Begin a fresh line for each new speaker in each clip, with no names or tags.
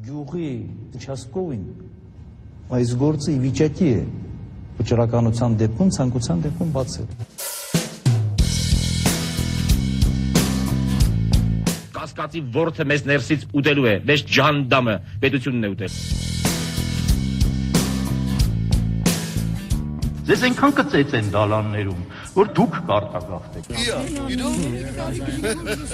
գյուղի участковին այս գործը վիճակի է վճռականության դեպքում ցանկության դեպքում բաց է
կասկածի ворթը մեզ ներսից ուտելու է մեզ ջանդամը պետությունն է ուտել
Ձեզ այնքան կծեց են դալաններում, որ դուք կարտագախտեք։ Իա, իրո՞ք։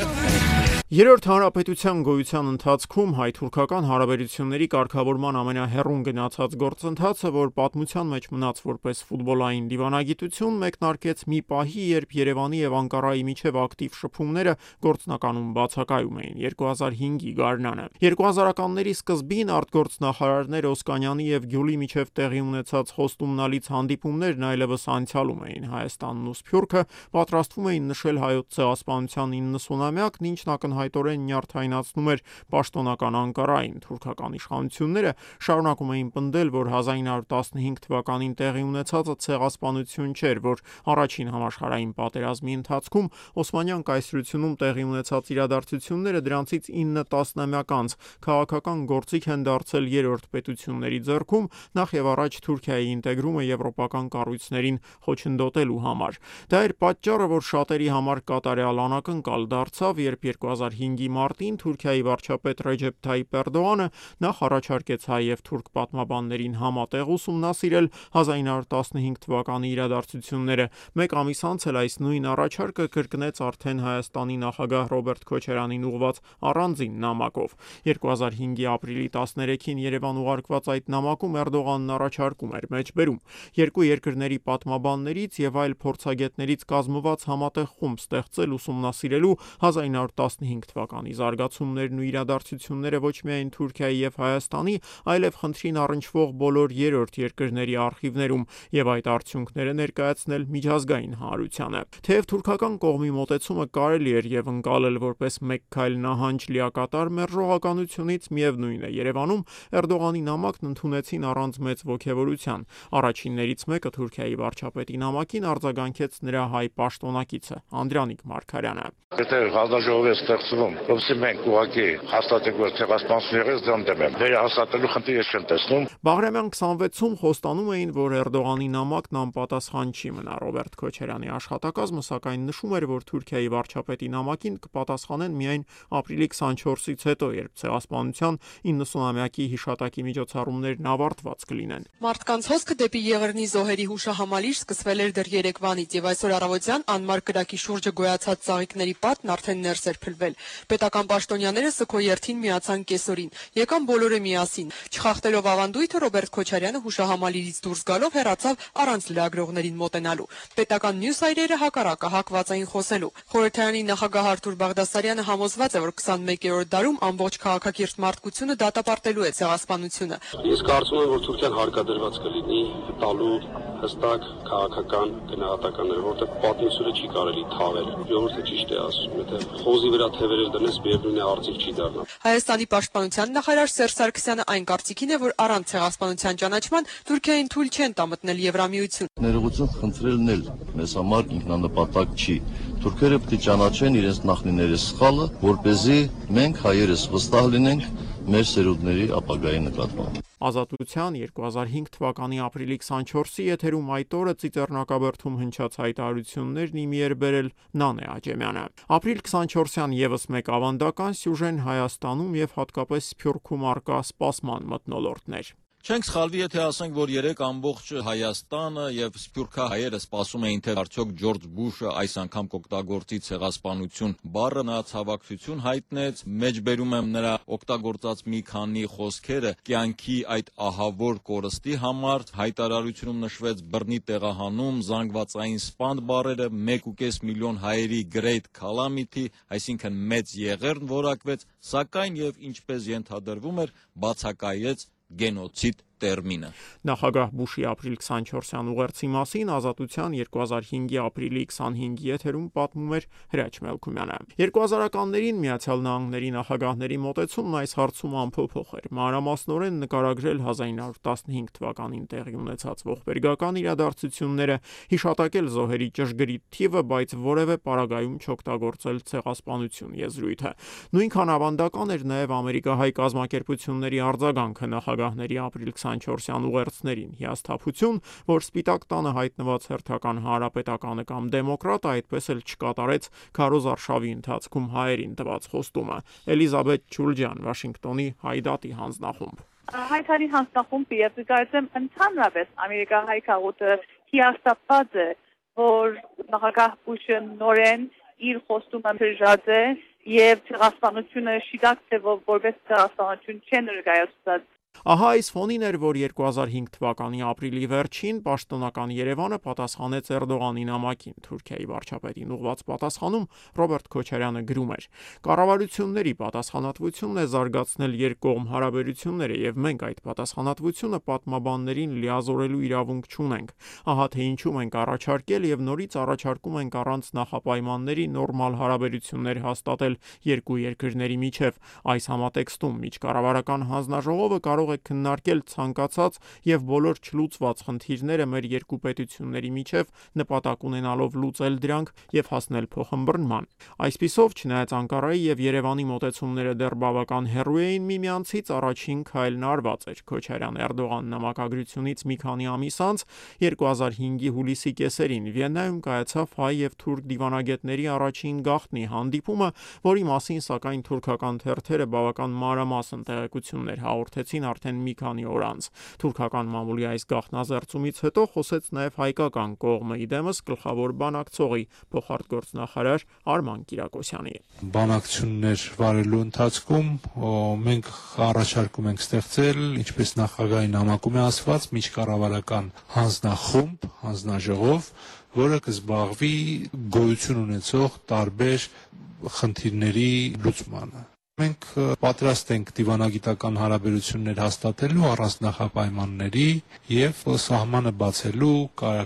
Երրորդ հանրապետության գոյության ընթացքում հայ-թուրքական հարաբերությունների կարգավորման ամենահեռուն գնացած գործընթացը, որ պատմության մեջ մնաց որպես ֆուտբոլային դիվանագիտություն, մեկնարկեց մի պահի, երբ Երևանի եւ Անկարայի միջև ակտիվ շփումները գործնականում բացակայում էին 2005-ի գարնանը։ 2000-ականների սկզբին արտգործնախարարներ Օսկանյանի եւ Գյուլի միջև տեղի ունեցած խոստումնալից հանդիպումներն այլևս անցյալում էին Հայաստանն ու Սփյուռքը պատրաստվում էին նշել հայոց ցեղասպանության 90-ամյակն, ինչն ակնհայտորեն նյարդայնացնում էր պաշտոնական Անկարային։ Թուրքական իշխանությունները շարունակում էին պնդել, որ 1915 թվականին տեղի ունեցածը ցեղասպանություն չէր, որ առաջին համաշխարհային պատերազմի ընթացքում Օսմանյան կայսրությունում տեղի ունեցած իրադարձությունները դրանցից 9 տասնամյակ անց քաղաքական գործիք են դարձել երրորդ պետությունների ձեռքում նախ եւ առաջ Թուրքիայի ինտեգրումը եվրոպական կառույցներին խոչընդոտելու համար։ Դա էր պատճառը, որ շատերի համար կատարյալ անակնկալ դարձավ, երբ 2005-ի մարտին Թուրքիայի վարչապետ Ռեջեփ Թայիպ Էրդողանը նախ առաջարկեց հայ եւ թուրք պատմաբաններին համատեղ ուսումնասիրել 1915 թվականի իրադարձությունները։ Մեկ ամիս անց էլ այս նույն առաջարկը կրկնեց արդեն Հայաստանի նախագահ Ռոբերտ Քոչարյանին ուղված առանձին նամակով։ 2005-ի ապրիլի 13-ին Երևան ուղարկված այդ նամակում Էրդողանն առաջարկում էր մեջբերում երկու երկրների պատմաբաններից եւ այլ փորձագետներից կազմված համատեղ խումբ ստեղծել ուսումնասիրելու 1915 թվականի զարգացումներն ու իրադարձությունները ոչ միայն Թուրքիայի եւ Հայաստանի, այլև խնդրին առնչվող բոլոր երրորդ երկրների արխիվներում եւ այդ արդյունքները ներկայացնել միջազգային հանրությանը։ Թեև թուրքական կողմի մոտեցումը կարելի էր եւ ընկալել որպես մեկ քայլ նահանջ լիակատար մերժողականությունից, միևնույն է Երևանում Էրդողանի նամակն ընդունեցին առանց մեծ ողջավորության։ Առաջիններից մեկը Թուրքիայի վարչապետի նամակին արձագանքեց նրա հայ պաշտոնակիցը Անդրանիկ Մարկարյանը։
Եթե հանձնաժողով է ստեղծվում, ովսի մենք ուղակի հաստատենք, որ ցեղասպանություններից դեմ դեմ եմ։ Վերահաստատելու խնդիր ես չեմ տեսնում։
Բաղրամյան 26-ում խոստանում էին, որ Էրդողանի նամակն անպատասխան չի մնա։ Ռոբերտ Քոչարյանի աշխատակազմը սակայն նշում էր, որ Թուրքիայի վարչապետի նամակին կպատասխանեն միայն ապրիլի 24-ից հետո, երբ ցեղասպանության 90-ամյակի հիշատակի միջոցառումներն ավարտված կլինեն։
Մարդկանց հոսքը դեպի Եղեռնի զոհերի հուշահամալիր սկսվել էր դեռ Երևանից եւ այսօր առավոտյան անմար կրակի շուրջը գոյացած ծաղիկների պատն արդեն ներս էր փլվել։ Պետական պաշտոնյաները սքո երթին միացան կեսօրին։ Եկան բոլորը միասին։ Չխախտելով ավանդույթը Ռոբերտ Քոչարյանը հուշահամալիրից դուրս գալով հեռացավ առանց լրագրողներին մոտենալու։ Պետական մյուս այրերը հակառակը հակված էին խոսելու։ Խորհրդարանի նախագահ Արթուր Բաղդասարյանը համոզված է, որ 21-րդ դարում ամբողջ քաղաքակիրթ մարդկությունը դատապարտելու է ցեղասպանությունը։
Ես կարծում եմ, որ Թուրքիան հարկադրված կլինի տալու հստակ քաղաքական գնահատականներ, որտեղ պատմությունը չի կարելի թաղել։ Ժողովուրդը ճիշտ է ասում, եթե խոզի վրա թևերել դնես, է արծիվ չի դառնա։
Հայաստանի պաշտպանության նախարար Սերժ Սարգսյանը այն կարծիքին է, որ առանց ցեղասպանության ճանաչման Թուրքիային թույլ չեն տա մտնել Եվրամիություն։
Ներողություն խնդրելն էլ մեզ համար ինքնանպատակ չի։ Թուրքերը պետք է ճանաչեն իրենց նախնիների սխալը, որ เป զի մենք հայերս վստահ լինենք մեր սերունդների ապագայի նկատմամբ։
Ազատության 2005 թվականի ապրիլի 24-ի եթերում այդ օրը Ծիծեռնակաբերդում հնչած հայտարարություններն իմի էր բերել Նանե Աջեմյանը։ Ապրիլ 24-յան եւս մեկ ավանդական սյուժեն Հայաստանում եւ հատկապես Սփյուռքում արկա սպասման մտնոլորտներ։
Չենք սխալվի, եթե ասենք, որ երեք ամբողջ Հայաստանը եւ Սփյուռքահայերը սպասում էին, թե արդյոք Ջորջ Բուշը այս անգամ կօգտագործի ցեղասպանություն բառը նա ցավակցություն հայտնեց, մեջբերում եմ նրա օգտագործած մի քանի խոսքերը կյանքի այդ ահավոր կորստի համար հայտարարությունում նշվեց բռնի տեղահանում, զանգվածային սպանդ բառերը 1.5 միլիոն հայերի great calamity, այսինքն մեծ եղերն որակվեց, սակայն եւ ինչպես ենթադրվում էր, բացակայեց գենոցիդ տերմինը։
Նախագահ Բուշի ապրիլ 24-յան ուղերձի մասին Ազատության 2005-ի ապրիլի 25-ի եթերում պատմում էր Հրաչ Մելքումյանը։ 2000-ականներին Միացյալ Նահանգների նախագահների մոտեցումն այս հարցում ամփոփող էր։ Մանրամասնորեն նկարագրել 1915 թվականին տեղի ունեցած ողբերգական իրադարձությունները, հիշատակել զոհերի ճշգրիտ թիվը, բայց որևէ պարագայում չօգտագործել ցեղասպանություն եզրույթը։ Նույնքան ավանդական էր նաև ամերիկահայ կազմակերպությունների արձագանքը նախագահների ապրիլ 24-յան ուղերձներին՝ հիասթափություն, որ Սպիտակ տանը հայտնված հերթական հանրապետականը կամ դեմոկրատը այդպես էլ չկատարեց Քարոզ Արշավի ընթացքում հայերին տված խոստումը։ Էլիզաբետ Չուլջան, Վաշինգտոնի Հայդատի հանձնախումբ։
Հայտարի հանձնախումբի եւ դիտարկեմ ընդհանրապես ամերիկահայ քաղուտը հիասթափված է, որ նախագահ Բուշը նորեն իր խոստումը հրաժարած է եւ ցեղասպանությունը շիդակ թե որպես ցեղասպանություն չեն ներկայացված
Ահա այս ֆոնին էր, որ 2005 թվականի ապրիլի վերջին պաշտոնական Երևանը պատասխանեց Էրդողանի նամակին։ Թուրքիայի վարչապետին ուղված պատասխանում Ռոբերտ Քոչարյանը գրում էր. «Կառավարությունների պատասխանատվությունն է զարգացնել երկկողմ հարաբերությունները եւ մենք այդ պատասխանատվությունը պատմաբաններին լիազորելու իրավունք չունենք։ Ահա թե ինչու մենք առաջարկել եւ նորից առաջարկում ենք առանց նախապայմանների նորմալ հարաբերություններ հաստատել երկու երկրների միջև։ Այս համատեքստում միջկառավարական հանձնաժողովը կարող է քննարկել ցանկացած եւ բոլոր չլուծված խնդիրները մեր երկու պետությունների միջև նպատակ ունենալով լուծել դրանք եւ հասնել փոխըմբռնման։ Այսպիսով, չնայած Անկարայի եւ Երևանի մոտեցումները դեռ բավական հեռու էին միմյանցից, առաջին քայլն արված էր Քոչարյան-Էրդողան նամակագրությունից մի քանի ամիս անց 2005-ի հուլիսի կեսերին Վիեննայում կայացավ հայ եւ թուրք դիվանագետների առաջին գաղտնի հանդիպումը, որի մասին սակայն թուրքական թերթերը բավական մանրամասն տեղեկություններ հաղորդեցին արդեն մի քանի օր անց։ Թուրքական մամուլի այս գաղտնազերծումից հետո խոսեց նաև հայկական կողմը իդեմս գլխավոր բանակցողի փոխարտգործնախարար Արման Կիրակոսյանի։
Բանակցություններ վարելու ընթացքում մենք առաջարկում ենք ստեղծել, ինչպես նախագահի նամակում է ասված, միջկառավարական հանձնախումբ, հանձնաժողով, որը կզբաղվի գոյություն ունեցող տարբեր խնդիրների լուծմանը Մենք պատրաստ ենք դիվանագիտական հարաբերություններ հաստատելու առանց նախապայմանների եւ սահմանը բացելու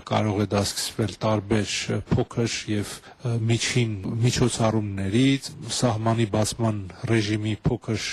կարող է դա սկսվել տարբեր փոքր եւ միջին միջոցառումներից, սահմանի բացման ռեժիմի փոքր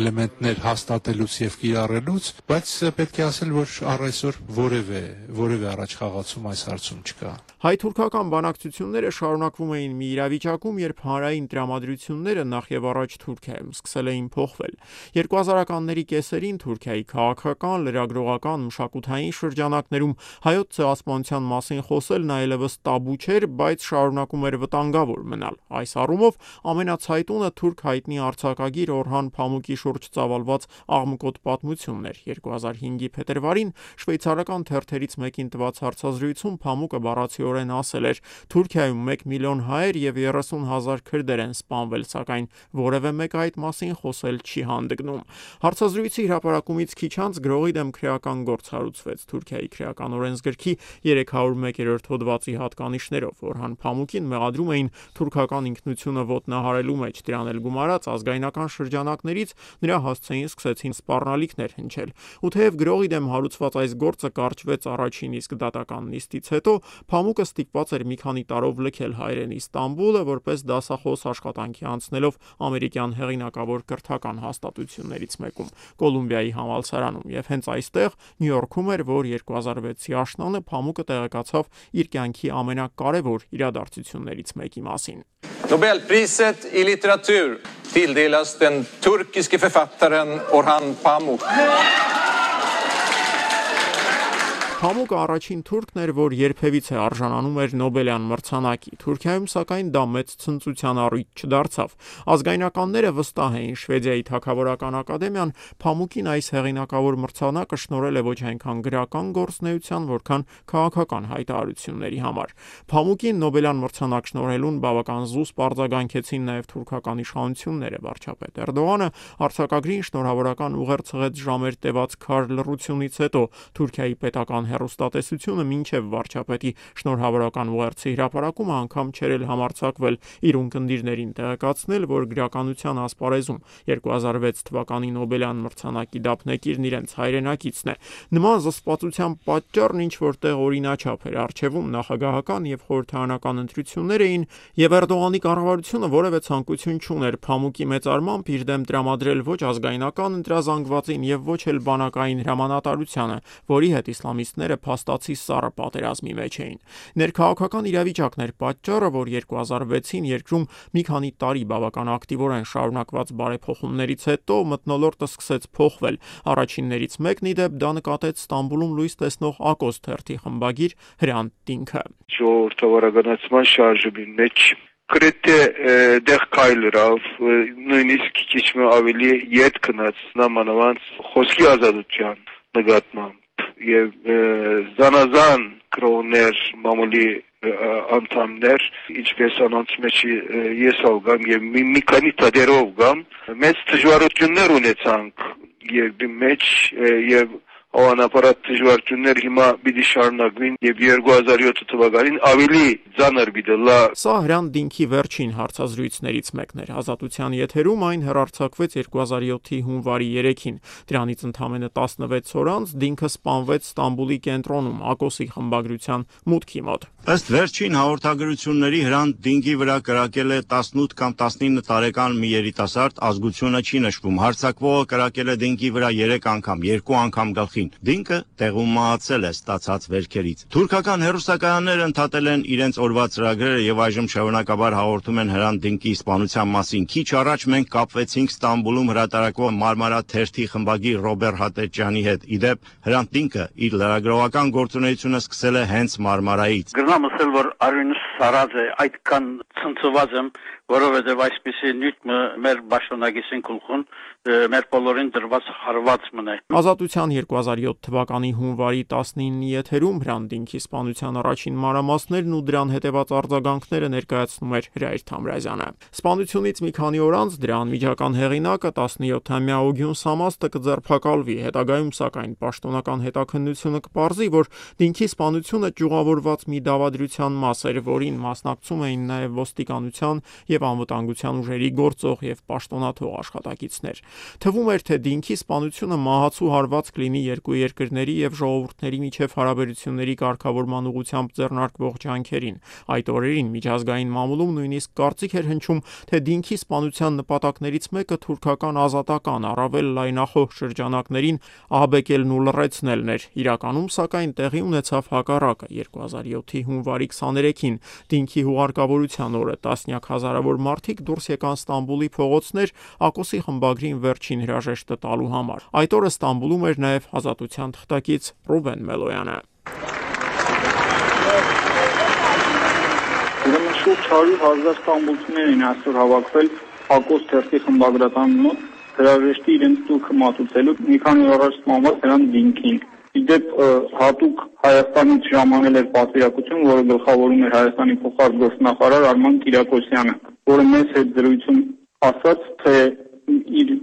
էլեմենտներ հաստատելուց եւ կիրառելուց, բայց պետք է ասել, որ առ այսօր որևէ որևէ առաջ խաղացում այս հարցում չկա։
Հայ-թուրքական բանակցությունները շարունակվում էին մի իրավիճակում, երբ հանրային տրամադրությունները նախ եւ առաջ Թուրքիայում սկսել էին փոխվել։ 2000-ականների կեսերին Թուրքիայի քաղաքական, լրագրողական, մշակութային շրջանակներում հայոց ցեղասպանության մասին խոսելն այլևս տաբու չէր, բայց շարունակում էր վտանգավոր մնալ։ Այս առումով ամենացայտունը թուրք հայտնի արձակագիր Օրհան Փամուկի շուրջ ծավալված աղմկոտ պատմությունն էր 2005-ի փետրվարին շվեյցարական թերթերից մեկին տված հարցազրույցում Փամուկը բառացիորեն ասել էր. Թուրքիայում 1 միլիոն հայեր եւ 30 հազար քրդեր են սպանվել, սակայն որևէ մեկ այդ մասին խոսել չի հանդգնում։ Հարցազրույցի հրապարակումից քիչ անց գրողի դեմ քրեական գործ հարուցվեց Թուրքիայի քրեական օրենսգրքի 301-րդ հոդվածի հատկանիշներով, Օրհան Փամուկին մեղադրում էին թուրքական ինքնությունը ոտնահարելու մեջ, դրան էլ գումարած ազգայնական շրջանակներից նրա հասցեին սկսեցին սպառնալիքներ հնչել։ Ու թեև գրողի դեմ հարուցված այս գործը կարճվեց առաջին իսկ դատական նիստից հետո, Փամուկը ստիպված էր մի քանի տարով լքել հայրենի Ստամբուլը որպես դասախոս աշխատանքի անցնելով ամերիկյան հեղինակավոր կրթական հաստատություններից մեկում Կոլումբիայի համալսարանում եւ հենց այստեղ Նյու Յորքում էր, որ 2006-ի աշնանը Փամուկը տեղեկացավ իր կյանքի ամենակարևոր իրադարձություններից մեկի մասին։
Nobelpriset i litteratur tilldelas den turkiske författaren Orhan Pamuk.
Փամուկը առաջին թուրքն էր, որ երբևիցե արժանանում էր Նոբելյան մրցանակի։ Թուրքիայում սակայն դա մեծ ցնծության առիթ չդարձավ։ Ազգայնականները վստահ էին Շվեդիայի Թագավորական ակադեմիան Փամուկին այս հեղինակավոր մրցանակը շնորհել է ոչ այնքան գրական գործնեության, որքան քաղաքական հայտարարությունների համար։ Փամուկին Նոբելյան մրցանակ շնորհելուն բավական զուսպ արձագանքեցին նաև թուրքական իշխանությունները։ Վարչապետ Էրդողանը արձակագրին շնորհավորական ուղեր ցղեց ժամեր տևած քար լռությունից հետո Թուրքիայի պետական հերոստատեսությունը մինչև վարչապետի շնորհավորական ուղերձի հրապարակումը անգամ չէր էլ համարցակվել իր ունկնդիրներին տեղեկացնել, որ գրականության ասպարեզում 2006 թվականի Նոբելյան մրցանակի դափնեկիրն իրենց հայրենակիցն է։ Նման զսպվածության պատճառն ինչ որտեղ օրինաչափ էր արժևում նախագահական եւ խորհրդարանական ընտրություններ էին եւ Էրդողանի կառավարությունը որևէ ցանկություն չուներ Փամուկի մեծարմամբ իր դեմ տրամադրել ոչ ազգայնական ընտրազանգվածին եւ ոչ էլ բանակային հրամանատարությանը, որի հետ իսլամիստները փաստացի սառը պատերազմի մեջ էին։ Ներքաղաքական իրավիճակն էր պատճառը, որ 2006-ին երկրում մի քանի տարի բավական ակտիվորեն շարունակված բարեփոխումներից հետո մտնոլորտը սկսեց փոխվել։ Առաջիններից մեկն ի դեպ դա նկատեց Ստամբուլում լույս տեսնող Ակոս թերթի խմբագիր Հրանտ Տինքը։
Ժողովրդավարականացման շարժումի մեջ գրեթե դեղ քայլրավ նույնիսկ քիչ ավելի յետ կնած նամանավանց խոսքի ազատության նկատմամբ եւ զանազան կրողներ մամուլի անդամներ ինչպես անոնց մեջ ես գամ եւ մի, մի քանի տադերով գամ մեծ դժվարություններ ունեցանք երկրի մեջ եւ Անապարատ դժվարություններ հիմա պիտի շարունակվին եւ 2007 թվականին ավելի ծանր բիդլա
Սա Հրան Դինքի վերջին հարցազրույցներից մեկն էր ազատության եթերում այն հերարցակվեց 2007-ի հունվարի 3-ին դրանից ընդամենը 16 օր անց Դինքը սպանվեց Ստամբուլի կենտրոնում Ակոսի խմբագրության մուտքի մոտ
Ըստ վերջին հաղորդագրությունների Հրան Դինքի վրա կրակել է 18 կամ 19 տարեկան մի երիտասարդ ազգությունը չի նշվում հարցակվողը կրակել է Դինքի վրա 3 անգամ երկու անգամ գլխի Արցախին։ Դինքը տեղում մահացել է ստացած վերքերից։ Թուրքական հերոստակայանները ընդհատել են իրենց օրվա ծրագրերը եւ այժմ շարունակաբար հաղորդում են Հրան Դինկի սպանության մասին։ Քիչ առաջ մենք կապվեցինք Ստամբուլում հրատարակվող Մարմարա թերթի խմբագիր Ռոբեր Հատեճյանի հետ։ Իդեպ Հրան Դինկը իր լրագրողական գործունեությունը սկսել է հենց Մարմարայից։
Գրնամ ասել, որ արյունս սարած է, այդքան ցնցված եմ, որովհետև այսպեսի նյութը մեր պաշտոնագեսին գլխուն մեր բոլորին դրված հարված մնա։
Ազատության 2007 թվականի հունվարի 19-ի եթերում Հրանդինքի սպանության առաջին մանրամասներն ու դրան հետևած արձագանքները ներկայացնում էր Հրայր Թամրազյանը։ Սպանությունից մի քանի օր անց դրա անմիջական հեղինակը 17-ամյա Օգյուն Սամաստը կձերբակալվի, հետագայում սակայն պաշտոնական հետաքննությունը կպարզի, որ Դինքի սպանությունը ճյուղավորված մի դավադրության մաս էր, որին մասնակցում էին նաև ոստիկանության եւ անվտանգության ուժերի գործող եւ պաշտոնաթող աշխատակիցներ։ Թվում էր, թե Դինքի սպանությունը մահացու հարված կլինի երկու երկրների եւ ժողովուրդների միջև հարաբերությունների կարգավորման ուղղությամբ ձեռնարկվող ջանքերին։ Այդ օրերին միջազգային մամուլում նույնիսկ կարծիք էր հնչում, թե Դինքի սպանության նպատակներից մեկը թուրքական ազատական առավել լայնախոհ շրջանակներին ահաբեկելն ու լռեցնելն էր։ Իրականում սակայն տեղի ունեցավ հակառակը 2007-ի հունվարի 23-ին Դինքի հուղարկավորության օրը տասնյակ հազարավոր մարդիկ դուրս եկան Ստամբուլի փողոցներ Ակոսի խմբագրին վերջին հրաժեշտը տալու համար։ Այդ օրը Ստամբուլում էր նաև ազատության թղթակից Ռուբեն Մելոյանը։
Ուրեմն շուրջ 100 հազար ստամբուլցիներ են այսօր հավաքվել Ակոս թերթի խմբագրատան մոտ հրաժեշտի իրենց տուքը մատուցելու մի քանի առաջ սպանված նրան դինքին։ Իդեպ հատուկ Հայաստանից ժամանել էր պատվիրակություն, որը գլխավորում էր Հայաստանի փոխարտգործնախարար Արման Կիրակոսյանը, որը մեծ հետ զրույցում ասաց, թե իր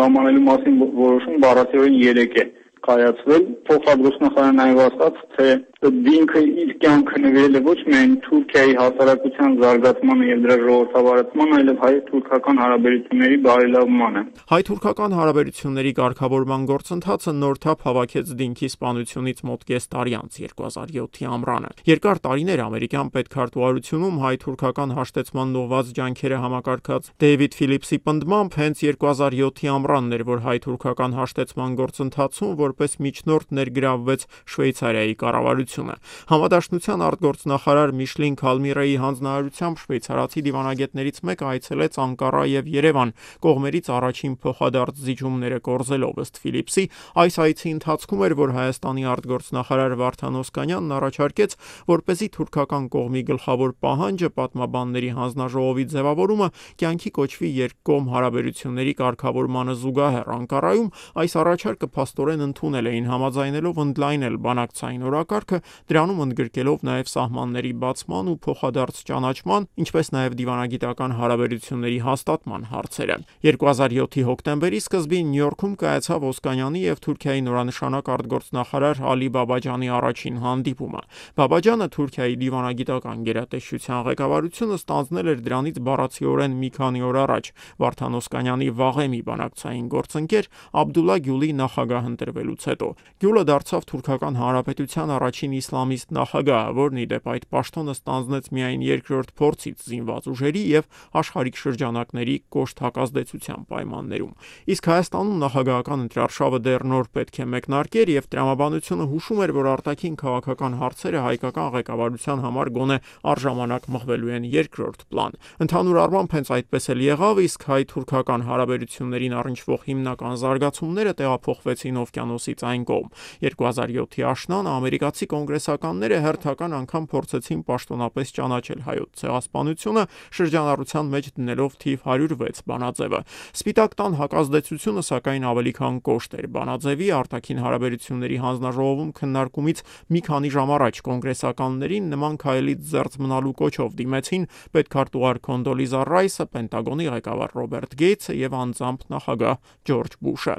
ժամանելու մասին որոշում բառացիորեն 3 է կայացվել փոխադրոստնախարարը նաև ասաց թե Դինքը իր կյանքը նվիրել է ոչ միայն Թուրքիայի հասարակության զարգացմանը եւ դրա ժողովրդավարացմանը, այլև հայ-թուրքական հարաբերությունների բարելավմանը։
Հայ-թուրքական հարաբերությունների կարգավորման գործընթացը նոր թափ հավաքեց Դինքի սպանությունից մոտ կես տարի անց 2007-ի ամռանը։ Երկար տարիներ ամերիկյան պետքարտուղարությունում հայ-թուրքական հաշտեցման նոված ջանքերը համակարգած Դեյվիդ Ֆիլիպսի պնդմամբ հենց 2007-ի ամռանն էր, որ հայ-թուրքական հաշտեցման գործընթացում որպես միջնորդ ներգրավվեց Շվեյցարիայի կառավարությունը հանրությունը։ Համադաշնության արտգործնախարար Միշլին Քալմիրեի հանձնարարությամբ շվեյցարացի դիվանագետներից մեկը այցելեց Անկարա եւ Երևան, կողմերից առաջին փոխադարձ զիջումները կորզելով ըստ Ֆիլիպսի, այս այցի ընթացքում էր, որ Հայաստանի արտգործնախարար Վարդան Օսկանյանն առաջարկեց, որ เป զի թուրքական կողմի գլխավոր պահանջը պատմաբանների հանձնաժողովի ձևավորումը կյանքի կոչվի երկկողմ հարաբերությունների կարգավորմանը զուգահեռ Անկարայում այս առաջարկը փաստորեն ընդունել էին համաձայնելով ընդլայնել բանակցային օրակարգը օրենքը, դրանում ընդգրկելով նաև սահմանների բացման ու փոխադարձ ճանաչման, ինչպես նաև դիվանագիտական հարաբերությունների հաստատման հարցերը։ 2007-ի հոկտեմբերի սկզբին Նյու Յորքում կայացավ Օսկանյանի եւ Թուրքիայի նորանշանակ արտգործնախարար Ալի Բաբաջանի առաջին հանդիպումը։ Բաբաջանը Թուրքիայի դիվանագիտական գերատեսչության ղեկավարությունը ստանձնել էր դրանից բառացիորեն մի քանի օր առաջ Վարդան Օսկանյանի վաղեմի բանակցային գործընկեր Աբդուլլա Գյուլի նախագահ ընտրվելուց հետո։ Գյուլը դարձավ թուրքական հանրապետության առաջին իսլամիստ նախագահը, որն ի դեպ այդ պաշտոնը ստանձնեց միայն երկրորդ փորձից զինված ուժերի եւ աշխարհիկ շրջանակների կոշտ հակազդեցության պայմաններում։ Իսկ Հայաստանում նախագահական ընտրարշավը դեռ նոր պետք է մեկնարկեր եւ տրամաբանությունը հուշում էր, որ արտաքին քաղաքական հարցերը հայկական ղեկավարության համար գոնե առժամանակ մղվելու են երկրորդ պլան։ Ընդհանուր առմամբ հենց այդպես էլ եղավ, իսկ հայ-թուրքական հարաբերություններին առնչվող հիմնական զարգացումները տեղափոխվեցին օվկիանոսից այն կողմ։ 2007-ի աշնանը ամերիկացի կոնգրեսականները հերթական անգամ փորձեցին պաշտոնապես ճանաչել հայոց ցեղասպանությունը շրջանառության մեջ դնելով թիվ 106 բանաձևը։ Սպիտակ տան հակազդեցությունը սակայն ավելի քան կոշտ էր։ Բանաձևի արտաքին հարաբերությունների հանձնաժողովում քննարկումից մի քանի ժամ առաջ կոնգրեսականներին նման քայլից զերծ մնալու կոչով դիմեցին պետքարտուղար Կոնդոլիզա Ռայսը, Պենտագոնի ղեկավար Ռոբերտ Գեյցը եւ անձամբ նախագահ Ջորջ Բուշը։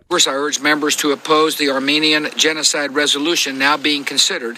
members to oppose the Armenian genocide resolution now being considered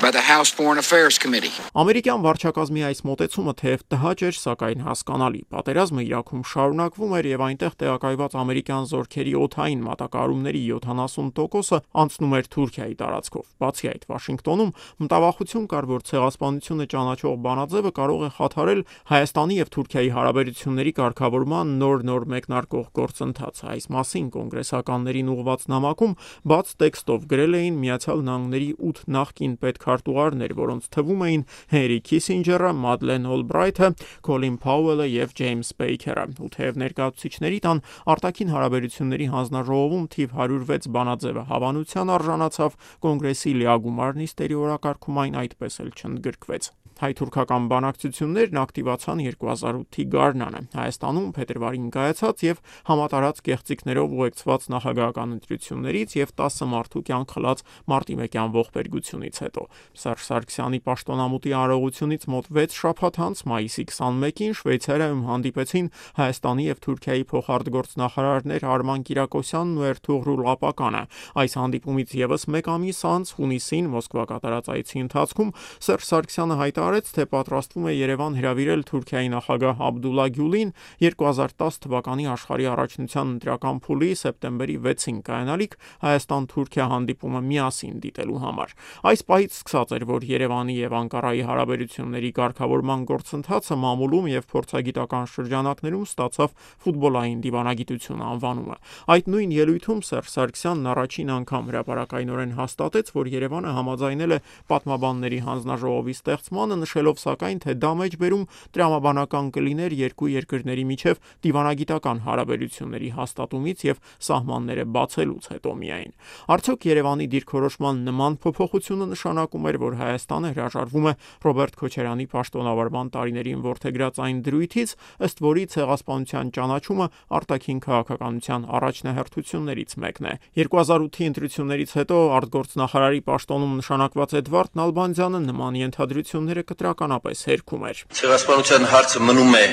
by the House Foreign Affairs Committee.
Ամերիկյան վարչակազմի այս մոտեցումը թեև տհաճ էր, սակայն հասկանալի։ Պատերազմը Իրաքում շարունակվում էր եւ այնտեղ տեղակայված ամերիկյան զորքերի օթային մատակարարումների 70%-ը անցնում էր Թուրքիայի տարածքով։ Բացի այդ, Վաշինգտոնում մտավախություն կար, որ ցեղասպանությունը ճանաչող բանաձևը կարող է խաթարել Հայաստանի եւ Թուրքիայի հարաբերությունների կարգավորման նոր-նոր մեկնարկող գործընթացը։ Այս մասին կոնգրեսականներին ուղված նամակում բաց տեքստով գրել էին Միացյալ Նահանգների 8 նախկին պետքարտուղարներ, որոնց թվում էին Հենրի Քիսինջերը, Մադլեն Օլբրայթը, Քոլին Փաուելը եւ Ջեյմս Բեյքերը։ Ու թեև ներկայացուցիչների տան արտաքին հարաբերությունների հանձնաժողովում թիվ 106 բանաձևը հավանության արժանացավ, կոնգրեսի լիագումար նիստերի օրակարգում այն այդպես էլ չընդգրկվեց։ Հայ-թուրքական բանակցություններն ակտիվացան 2008-ի գարնանը Հայաստանում փետրվարին կայացած եւ համատարած կեղծիքներով ուղեկցված նախագահական ընտրություններից եւ 10 մարդու կյանք խլած մարտի 1-յան ողբերգությունից հետո Սերժ Սարգսյանի պաշտոնամուտի արարողությունից մոտ 6 շաբաթ անց մայիսի 21-ին Շվեյցարիայում հանդիպեցին Հայաստանի եւ Թուրքիայի փոխարտգործնախարարներ Արման Կիրակոսյանն ու Էրթուղրուլ Ղապականը։ Այս հանդիպումից եւս մեկ ամիս անց հունիսին Մոսկվա կատարած այցի ընթացքում Սերժ Սարգսյանը հայտարարեց հայտարարեց, թե պատրաստվում է Երևան հրավիրել Թուրքիայի նախագահ Աբդուլլա Գյուլին 2010 թվականի աշխարհի առաջնության ընտրական փուլի սեպտեմբերի 6-ին կայանալիք Հայաստան-Թուրքիա հանդիպումը միասին դիտելու համար։ Այս պահից սկսած էր, որ Երևանի եւ Անկարայի հարաբերությունների ղեկավարման գործընթացը մամուլում եւ փորձագիտական շրջանակներում ստացավ ֆուտբոլային դիվանագիտություն անվանումը։ Այդ նույն ելույթում Սերժ Սարգսյանն առաջին անգամ հրապարակայնորեն հաստատեց, որ Երևանը համաձայնել է պատմաբանների հանձնաժողովի ստեղծմանը Ռոզենստալը նշելով սակայն, թե դա մեջբերում տրամաբանական կլիներ երկու երկրների միջև դիվանագիտական հարաբերությունների հաստատումից եւ սահմանները բացելուց հետո միայն։ Արդյոք Երևանի դիրքորոշման նման փոփոխությունը նշանակում էր, որ Հայաստանը հրաժարվում է Ռոբերտ Քոչարյանի պաշտոնավարման տարիներին ворթեգրած այն դրույթից, ըստ որի ցեղասպանության ճանաչումը արտաքին քաղաքականության առաջնահերթություններից մեկն է։ 2008-ի ընտրություններից հետո արտգործնախարարի պաշտոնում նշանակված Էդվարդ Նալբանդյանը նման ենթադրությունները կտրականապես հերքում էր։
Ցեղասպանության հարցը մնում է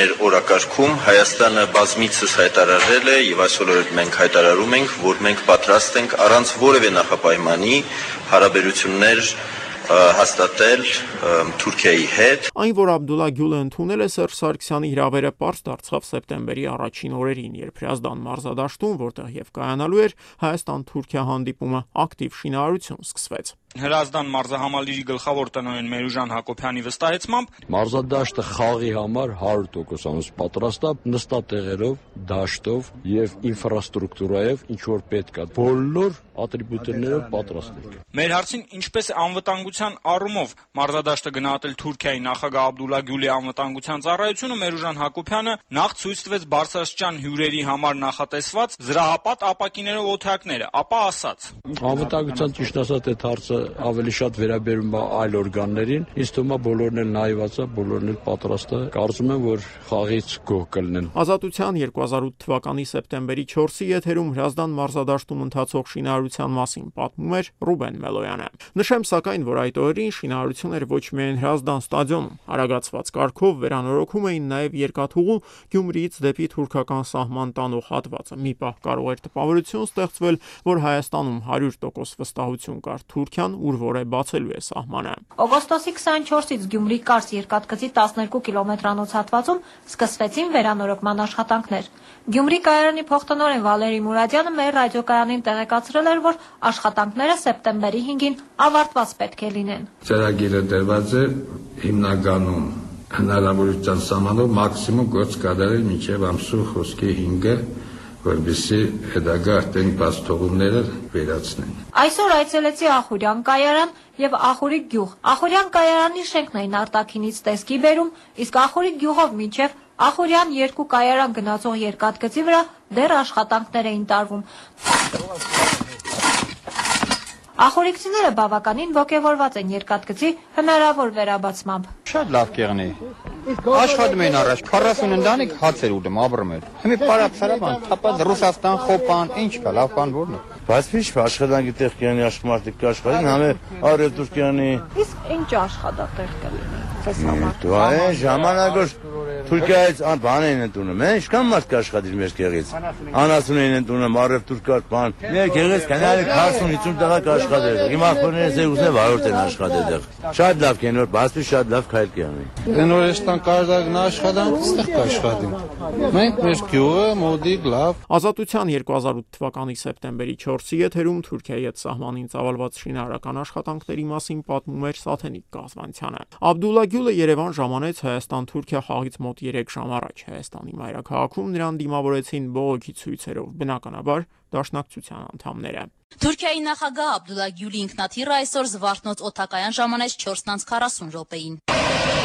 մեր օրակարգում։ Հայաստանը բազմիցս հայտարարել է եւ այսօր մենք հայտարարում ենք, որ մենք պատրաստ ենք առանց որևէ նախապայմանի հարաբերություններ հաստատել Թուրքիայի հետ։
Այն, որ Աբդուլլա Գյուլը ընդունել է Սերժ Սարգսյանի հրավերը པարզ դարձավ սեպտեմբերի առաջին օրերին, երբ Հրազդան մարզադաշտում, որտեղ եւ կայանալու էր Հայաստան-Թուրքիա հանդիպումը, ակտիվ շինարարություն սկսվեց։
Հրազդան մարզահամալիրի գլխավոր տնօրեն Մերուժան Հակոբյանի վստահեցմամբ
մարզադաշտը խաղի համար 100% պատրաստ է նստատեղերով, դաշտով եւ ինֆրաստրուկտուրայով, ինչ որ պետք է։ Բոլոր ատրիբուտներով պատրաստ ենք։
Մեր հարցին ինչպես է անվտանգության առումով մարզադաշտը գնահատել Թուրքիայի նախագահ Աբդուլլա Գյուլի անվտանգության ծառայությունը Մերուժան Հակոբյանը նախ ցույց տվեց բարձրաստիճան հյուրերի համար նախատեսված զրահապատ ապակիներով օթակները, ապա ասաց.
Անվտանգության ճիշտ ասած այդ հարցը ավելի շատ վերաբերում է այլ օրգաններին։ Ինձ թվում է բոլորն էլ նայված է, բոլորն էլ պատրաստ է։ Կարծում եմ, որ խաղից գոհ կլինեն։
Ազատության 2008 թվականի սեպտեմբերի 4-ի եթերում Հրազդան մարզադաշտում ընթացող շինարարության մասին պատմում էր Ռուբեն Մելոյանը։ Նշեմ սակայն, որ այդ օրերին շինարարություն էր ոչ միայն Հրազդան ստադիոնում, հարագացված կարգով վերանորոգում էին նաև երկաթուղու Գյումրիից դեպի թուրքական սահման տանող հատվածը։ Մի պահ կարող էր տպավորություն ստեղծվել, որ Հայաստանում 100% վստահություն կար Թուրքիան, ուր որ է բացելու է սահմանը։
Օգոստոսի 24-ից Գյումրի Կարս երկաթգծի 12 կիլոմետրանոց հատվածում սկսվեցին վերանորոգման աշխատանքներ։ Գյումրի կայարանի փոխտնօրեն Վալերի Մուրադյանը մեր ռադիոկայանին տեղեկացրել էր, որ աշխատանքները սեպտեմբերի 5-ին ավարտված պետք է լինեն։
Ծրագիրը դրված է հիմնականում հնարավորության սահմանով մաքսիմում գործ կատարել մինչև ամսու խոսքի 5-ը որբիսի հետագա արտենք բաստողումները վերացնեն։
Այսօր այցելեցի Ախուրյան կայարան եւ Ախուրի գյուղ։ Ախուրյան կայարանի շենքն այն արտաքինից տեսքի բերում, իսկ Ախուրի գյուղով մինչև Ախուրյան երկու կայարան գնացող երկաթգծի վրա դեռ աշխատանքներ էին տարվում։ Ախորիկցիները բավականին ողջավորված են երկաթգծի հնարավոր վերաբացմամբ։
Շատ լավ կեղնի։ Աշխատում էին առաջ 40 ընտանիք հաց էր ուտում, ապրում էր։ Հիմա պարապ սարաբան, թափած Ռուսաստան, Խոպան, ինչ կա, լավ բան որն է։
Բայց ինչ աշխատանքի տեղ կյանի աշխատիկ կաշխատին, համե արևտուր կյանի։
Իսկ ինչ աշխատատեղ կլինի
Դու այն ժամանակոր Թուրքիայից ան բան են ընդունում, հա, ինչքան մարդ կաշխատի մեր կեղից։ Անասուն են ընդունում, արևտուր կար բան։ Մեր կեղից կանալի 40-50 տղա կաշխատել։ Իմ ախորները զեգուսը վարորդ են աշխատել դեղ։ Շատ լավ կեն որ բասպի շատ լավ քայլ կյանի։
Դենորեստան կարդագն աշխատանք ստեղ կաշխատին։ Մենք մեր գյուղը մոդիկ լավ։
Ազատության 2008 թվականի սեպտեմբերի 4-ի եթերում Թուրքիայի հետ սահմանին ծավալված շինարարական աշխատանքների մասին պատմում էր Սաթենիկ Կազվանցյանը։ Աբդուլլա Գյուլը Երևան ժամանեց Հայաստան-Թուրքիա խաղից մոտ 3 ժամ առաջ Հայաստանի մայրաքաղաքում նրան դիմավորեցին բողոքի ցույցերով, բնականաբար դաշնակցության անդամները։
Թուրքիայի նախագահ Աբդուլլա Գյուլի ինքնաթիռը այսօր Զվարթնոց օթակայան ժամանեց 4:40 րոպեին։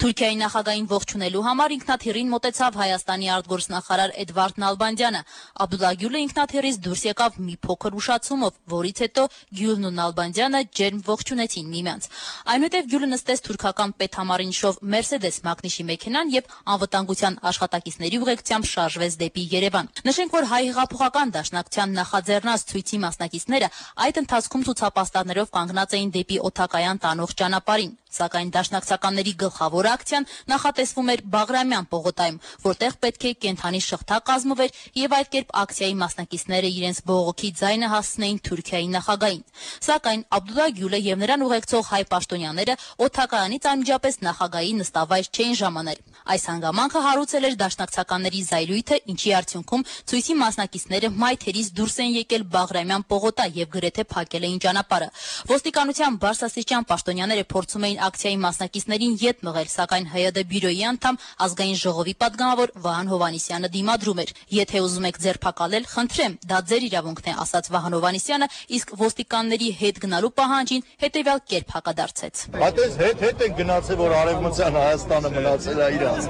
Թուրքիայի նախագահին ողջունելու համար ինքնաթիռին մոտեցավ Հայաստանի արտգործնախարար Էդվարդ Նալբանդյանը։ Աբդուլլա Գյուլը ինքնաթիռից դուրս եկավ մի փոքր ուշացումով, որից հետո Գյուլն ու Նալբանդյանը ջերմ ողջունեցին միմյանց։ Այնուհետև Գյուլը նստեց թուրքական պետհամարինշով Mercedes Magnus-ի մեքենան եւ անվտանգության աշխատակիցների ուղեկցությամբ շարժվեց դեպի Երևան։ Նշենք, որ հայ հեղափոխական դաշնակցության նախաձեռնած ցույցի մասնակիցները այդ ընթացքում ցուցապաստառներով կանգնած էին դեպի օթակայան տանող ճանապարհին սակայն դաշնակցականների գլխավոր ակցիան նախատեսվում էր Բաղրամյան պողոտայում, որտեղ պետք է կենթանի շղթա կազմվեր եւ այդ կերպ ակցիայի մասնակիցները իրենց բողոքի ձայնը հասցնեին Թուրքիայի նախագահին։ Սակայն Աբդուլլա Գյուլը եւ նրան ուղեկցող հայ պաշտոնյաները օթակայանից անմիջապես նախագահի նստավայր չէին ժամանել։ Այս հանգամանքը հարուցել էր դաշնակցականների զայրույթը, ինչի արդյունքում ցույցի մասնակիցները մայթերից դուրս են եկել Բաղրամյան պողոտա եւ գրեթե փակել էին ճանապարհը։ Ոստիկանության բարձրաստիճան պաշտոնյաները փորձում էին ակցիայի մասնակիցներին ետ մղել, սակայն ՀՅԴ բյուրոյի անդամ ազգային ժողովի պատգամավոր Վահան Հովհաննիսյանը դիմադրում էր. «Եթե ուզում եք ձերբակալել, խնդրեմ, դա ձեր իրավունքն է», ասաց Վահան Հովհաննիսյանը, իսկ ոստիկանների հետ գնալու պահանջին հետևյալ կերպ հակադարձեց.
«Այդպես հետ-հետ են գնացել, որ արևմտյան Հայաստանը մնացել է իրանց»։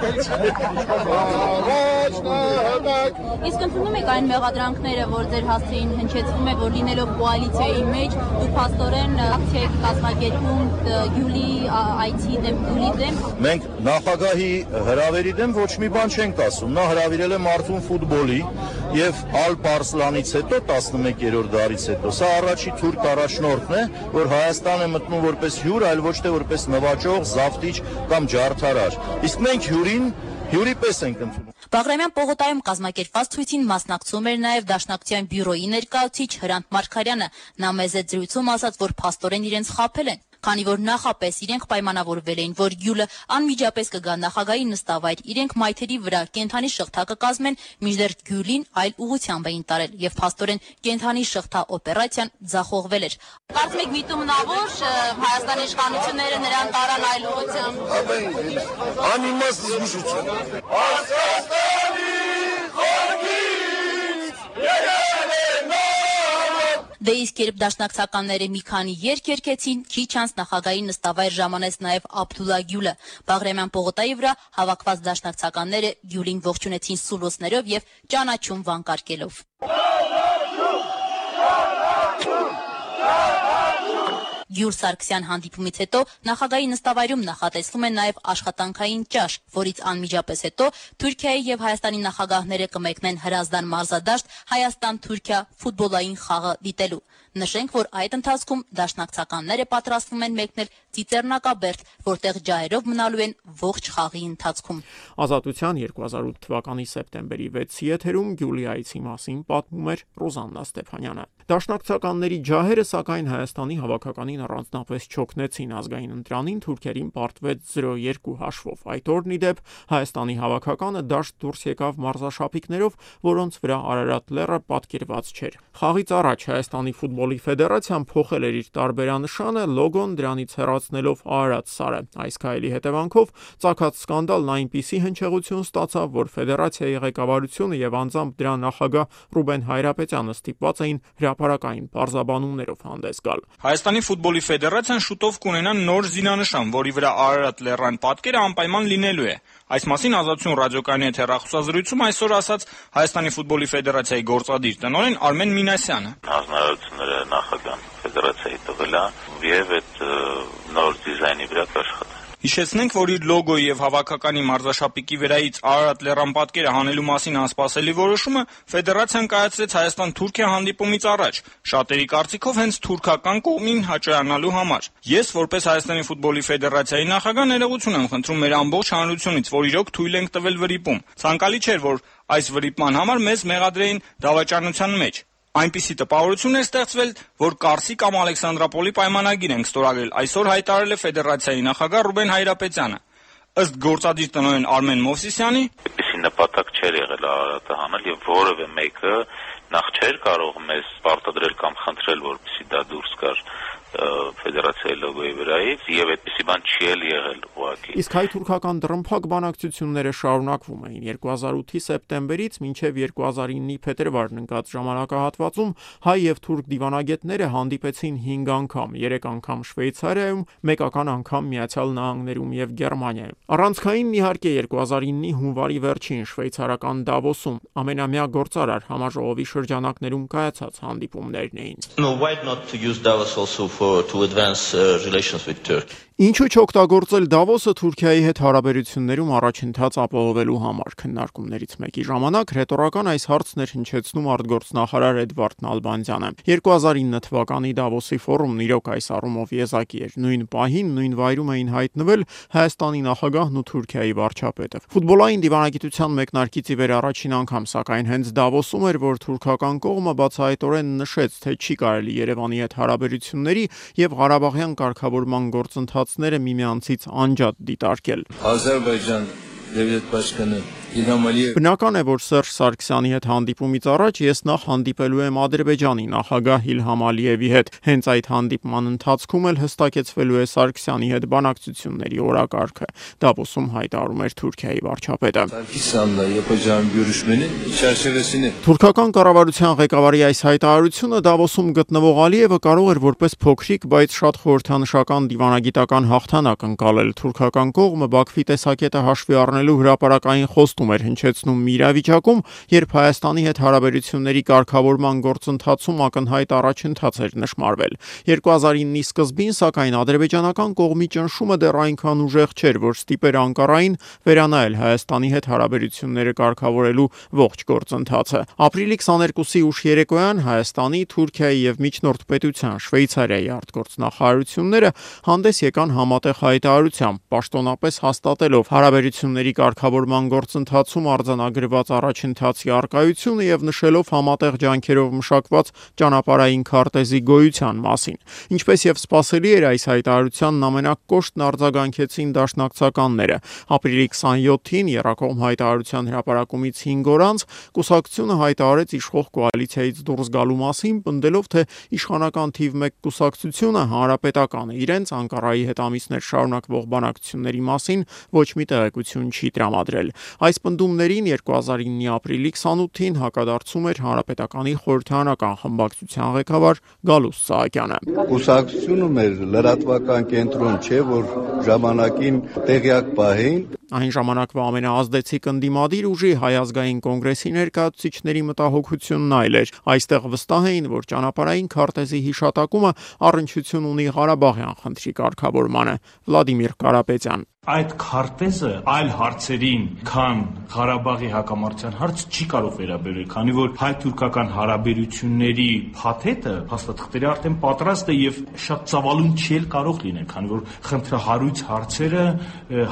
Իսկ ընդունում եք այն մեղադրանքները, որ ձեր հասցեին հնչեցվում է, որ լինելով կոալիցիայի մեջ դու փաստորեն ակցիա եք կազմակերպում Գյուլի այցի դեմ Գյուլի դեմ։
Մենք նախագահի հրավերի դեմ ոչ մի բան չենք ասում։ Նա հրավիրել է Մարթուն ֆուտբոլի եւ Ալ Պարսլանից հետո 11-րդ դարից հետո։ Սա առաջի թուրք առաջնորդն է, որ Հայաստան է մտնում որպես հյուր, այլ ոչ թե որպես նվաճող, զավթիչ կամ ջարդարար։ Իսկ մենք հյուրին հյուրի պես ենք ընդունում։
Բաղրամյան պողոտայում կազմակերպված ցույցին մասնակցում էր նաև Դաշնակցության բյուրոյի ներկայացուցիչ Հրանտ Մարգարյանը։ Նա մեզ այդ զրույցում ասաց, որ փաստորեն իրենց խაფել են, քանի որ նախապես իրենք պայմանավորվել էին, որ Գյուլը անմիջապես կգա նախագահի նստավայր, իրենք մայթերի վրա կենթանի շղթա կկազմեն, մինչդեռ Գյուլին այլ ուղությամբ էին տարել եւ փաստորեն կենթանի շղթա օպերացիան ձախողվել էր։ Կարծում եք միտումնավոր Հայաստանի իշխանությունները նրան տարան այլ ուղությամբ։
Անիմաստ զգուշություն։ Հայաստանի խորքից եկել է
Դե իսկ երբ դաշնակցականները մի քանի երկ երգեցին, քիչ անց նախագահի նստավայր ժամանեց նաև Աբդուլլա Գյուլը։ Բաղրամյան պողոտայի վրա հավաքված դաշնակցականները Գյուլին ողջունեցին սուլոցներով եւ ճանաչում վանկարկելով։ Գյուր Սարգսյան հանդիպումից հետո նախագահի նստավայրում նախատեսվում է նաև աշխատանքային ճաշ, որից անմիջապես հետո Թուրքիայի եւ Հայաստանի նախագահները կմեկնեն Հրազդան մարզադաշտ Հայաստան-Թուրքիա ֆուտբոլային խաղը դիտելու։ Նշենք, որ այդ ընթացքում դաշնակցականները պատրաստվում են մեկնել Ծիծեռնակաբերդ, որտեղ ջահերով մնալու են ողջ խաղի ընթացքում։
Ազատության 2008 թվականի սեպտեմբերի 6-ի եթերում Գյուլիայցի մասին պատմում էր Ռոզաննա Ստեփանյանը։ Դաշնակցականների ջահերը սակայն Հայաստանի հավաքականին առանձնապես չօգնեցին ազգային ընտրանին թուրքերին պարտվեց 0-2 հաշվով։ Այդ օրն ի դեպ Հայաստանի հավաքականը դաշտ դուրս եկավ մարզաշապիկներով, որոնց վրա Արարատ լեռը պատկերված չէր։ Խաղից առաջ Հայաստանի ֆուտբոլի ֆեդերացիան փոխել էր իր տարբերանշանը, լոգոն դրանից հեռացնելով Արարատ սարը։ Այս քայլի հետևանքով ցակած սկանդալն այնպիսի հնչեղություն ստացավ, որ ֆեդերացիայի ղեկավարությունը եւ անձամբ դրա նախագահ Ռուբեն Հայրապետյանը ստիպված էին հրապարակային բարձաբանումներով հանդես գալ։
Հայաստանի ֆուտբոլի ֆեդերացիան շուտով կունենա նոր զինանշան, որի վրա Արարատ լեռան պատկերը անպայման լինելու է։ Այս մասին Ազատություն ռադիոկայանի հետ հեռախոսազրույցում այսօր ասաց Հայաստանի ֆուտբոլի ֆեդերացիայի գործադիր տնօրեն Արմեն Մինասյանը։
Հանձնարարությունները նախագահան ֆեդերացիայի տվել է եւ այդ նոր դիզայնի վրա կաշխատի
Հիշեցնենք, որ իր լոգոյի եւ հավաքականի մարզաշապիկի վրայից Արարատ լեռան պատկերը հանելու մասին անսպասելի որոշումը ֆեդերացիան կայացրեց Հայաստան-Թուրքիա հանդիպումից առաջ, շատերի կարծիքով հենց թուրքական կողմին հաճայանալու համար։ Ես, որպես Հայաստանի ֆուտբոլի ֆեդերացիայի նախագահ, ներողություն եմ խնդրում մեր ամբողջ հանրությունից, որ իրոք թույլ ենք տվել վրիպում։ Ցանկալի չէր, որ այս վրիպման համար մեզ մեղադրեին դավաճանության մեջ։ Այնպիսի տպավորություն էր ստեղծվել, որ Կարսի կամ Ալեքսանդրապոլի պայմանագիր ենք ստորագրել, այսօր հայտարարել է ֆեդերացիայի նախագահ Ռուբեն Հայրապետյանը։ Ըստ գործադիր տնօրեն Արմեն Մովսիսյանի,
այդպիսի նպատակ չէր եղել Արարատը հանել եւ որևէ մեկը նախ չէր կարող մեզ պարտադրել կամ խնդրել, որպեսզի դա դուրս գար ֆեդերացիայի լոգոյի վրայից եւ այդպիսի բան չի էլ եղել ուղղակի։
Իսկ հայ-թուրքական դրմփակ բանակցությունները շարունակվում էին. 2008-ի սեպտեմբերից մինչև 2009-ի փետրվարն ընկած ժամանակահատվածում հայ եւ թուրք դիվանագետները հանդիպեցին 5 անգամ, 3 անգամ Շվեյցարիայում, մեկական անգամ Միացյալ Նահանգներում եւ Գերմանիայում։ Առանցքային իհարկե 2009-ի հունվարի վերջին շվեյցարական Դավոսում ամենամյա գործարար համաժողովի շրջանակներում կայացած հանդիպումներն էին։
No, why not to use Davos also for for to advance uh, relations with Turkey.
Ինչու չօգտագործել Դավոսը Թուրքիայի հետ հարաբերություններում առաջընթաց ապահովելու համար քննարկումներից մեկի ժամանակ ռետորական այս հարցն էր հնչեցնում արտգործնախարար Էդվարդ Նալբանդյանը 2009 թվականի Դավոսի ֆորումն իրոք այս առումով եզակի էր նույն պահին նույն վայրում էին հայտնվել Հայաստանի նախագահն ու Թուրքիայի վարչապետը ֆուտբոլային դիվանագիտության մեկնարկից ի վեր առաջին անգամ սակայն հենց Դավոսում էր որ թուրքական կողմը բացահայտորեն նշեց թե չի կարելի Երևանի հետ հարաբերությունների եւ Ղարաբաղյան կարգավորման գործընթացները միմյանցից անջատ դիտարկել։
Ադրբեջան Դեվիդ Պաշկանը
Բնական է, որ Սերժ Սարգսյանի հետ հանդիպումից առաջ ես նախ հանդիպելու եմ Ադրբեջանի նախագահ Իլհամ Ալիևի հետ։ Հենց այդ հանդիպման ընթացքում էլ հստակեցվելու է Սարգսյանի հետ բանակցությունների օրակարգը։ Դավոսում հայտարարում էր Թուրքիայի վարչապետը։ Թուրքական կառավարության ղեկավարի այս հայտարարությունը Դավոսում գտնվող Ալիևը կարող էր որպես փոքրիկ, բայց շատ խորհրդանշական դիվանագիտական հաղթանակ ընկալել։ Թուրքական կողմը Բաքվի տեսակետը հաշվի առնելու հրապարակային խոստ մտքում էր հնչեցնում մի իրավիճակում, երբ Հայաստանի հետ հարաբերությունների կարգավորման գործընթացում ակնհայտ առաջընթաց էր նշмарվել։ 2009-ի սկզբին, սակայն ադրբեջանական կողմի ճնշումը դեռ այնքան ուժեղ չէր, որ ստիպեր Անկարային վերանայել Հայաստանի հետ հարաբերությունները կարգավորելու ողջ գործընթացը։ Ապրիլի 22-ի ուշ երեկոյան Հայաստանի, Թուրքիայի եւ Միջնորդ պետության Շվեյցարիայի արտգործնախարարությունները հանդես եկան համատեղ հայտարարությամբ, պաշտոնապես հաստատելով հարաբերությունների կարգավորման գործընթացը ընթացում արձանագրված առաջընթացի արկայությունը եւ նշելով համատեղ ջանքերով մշակված ճանապարհային քարտեզի գոյության մասին։ Ինչպես եւ սպասելի էր այս հայտարարությանն ամենակոշտն արձագանքեցին դաշնակցականները։ Ապրիլի 27-ին Երակոմ հայտարարության հրապարակումից 5 օր անց կուսակցությունը հայտարարեց իշխող կոալիցիայից դուրս գալու մասին, պնդելով թե իշխանական թիվ 1 կուսակցությունը հանրապետականը իրենց Անկարայի հետ ամիսներ շարունակվող բանակցությունների մասին ոչ մի տեղեկություն չի տրամադրել։ Այս պնդումներին 2009-ի ապրիլի 28-ին հակադարձում էր Հանրապետականի խորհրդարանական խմբակցության ղեկավար Գալուս Սահակյանը։
Կուսակցությունը մեր լրատվական կենտրոն չէ, որ ժամանակին տեղյակ պահեին
Այն ժամանակվա ամենաազդեցիկ ընդդիմադիր ուժի հայ ազգային կոնգրեսի ներկայացուցիչների մտահոգությունն այլ էր։ Այստեղ վստահ էին, որ ճանապարհային քարտեզի հիշատակումը առնչություն ունի Ղարաբաղյան խնդրի կարգավորմանը։ Վլադիմիր Կարապետյան.
Այդ քարտեզը այլ հարցերին, քան Ղարաբաղի հակամարտության հարց չի կարող վերաբերել, քանի որ հայ-թուրքական հարաբերությունների փաթեթը փաստաթղթերի արդեն պատրաստ է եւ շատ ցավալուն չի կարող լինել, քանի որ խնդրահարույց հարցերը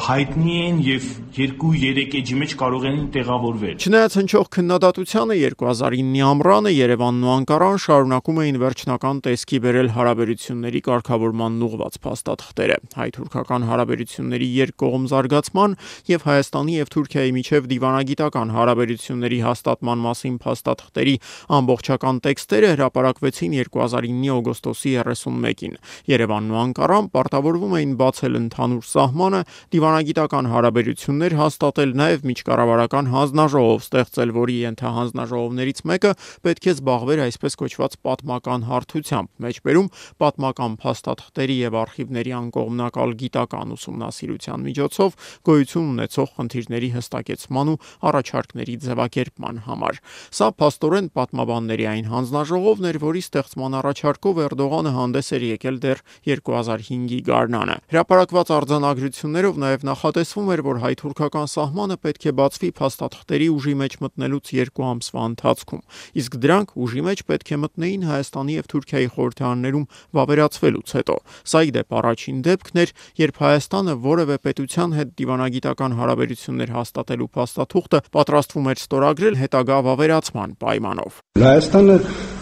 հայտնի են եւ 2-3 էջի մեջ կարող են տեղավորվել։
Չնայած հնչող քննադատությանը 2009-ի ամռանը Երևանն ու Անկարան շարունակում էին վերջնական տեսքի բերել հարաբերությունների կարգավորման ուղղված փաստաթղթերը։ Հայ-թուրքական հարաբերությունների երկկողմ զարգացման եւ Հայաստանի եւ Թուրքիայի միջև դիվանագիտական հարաբերությունների հաստատման մասին փաստաթղթերի ամբողջական տեքստերը հրապարակվեցին 2009-ի օգոստոսի 31-ին։ Երևանն ու Անկարան պարտավորվում էին բացել ընդհանուր սահմանը, դիվանագիտական հարաբերություններ հաստատել, նաև միջկառավարական հանձնաժողով ստեղծել, որի ենթահանձնաժողովներից մեկը պետք է զբաղվեր այսպես կոչված պատմական հարթությամբ, մեջբերում պատմական փաստաթղթերի եւ արխիվների անկողմնակալ գիտական ուսումնասիրության միջոցով գոյություն ունեցող խնդիրների հստակեցման ու առաջարկների ձևակերպման համար։ Սա փաստորեն պատմաբանների այն հանձնաժողովն էր, որի ստեղծման առաջարկով Էրդողանը հանդես էր եկել դեռ 2005-ի գարնանը։ Հրապարակված արձանագրություններով նաև նախատեսվում էր, որ հայ-թուրքական սահմանը պետք է բացվի փաստաթղթերի ուժի մեջ մտնելուց երկու ամսվա ընթացքում, իսկ դրանք ուժի մեջ պետք է մտնեին Հայաստանի եւ Թուրքիայի խորհրդարաններում վավերացվելուց հետո։ Սա ի դեպ առաջին դեպքն էր, երբ Հայաստանը որևէ պետության հետ դիվանագիտական հարաբերություններ հաստատելու փաստաթուղթը պատրաստվում էր ստորագրել հետագա վավերացման պայմանով։
Հայաստանը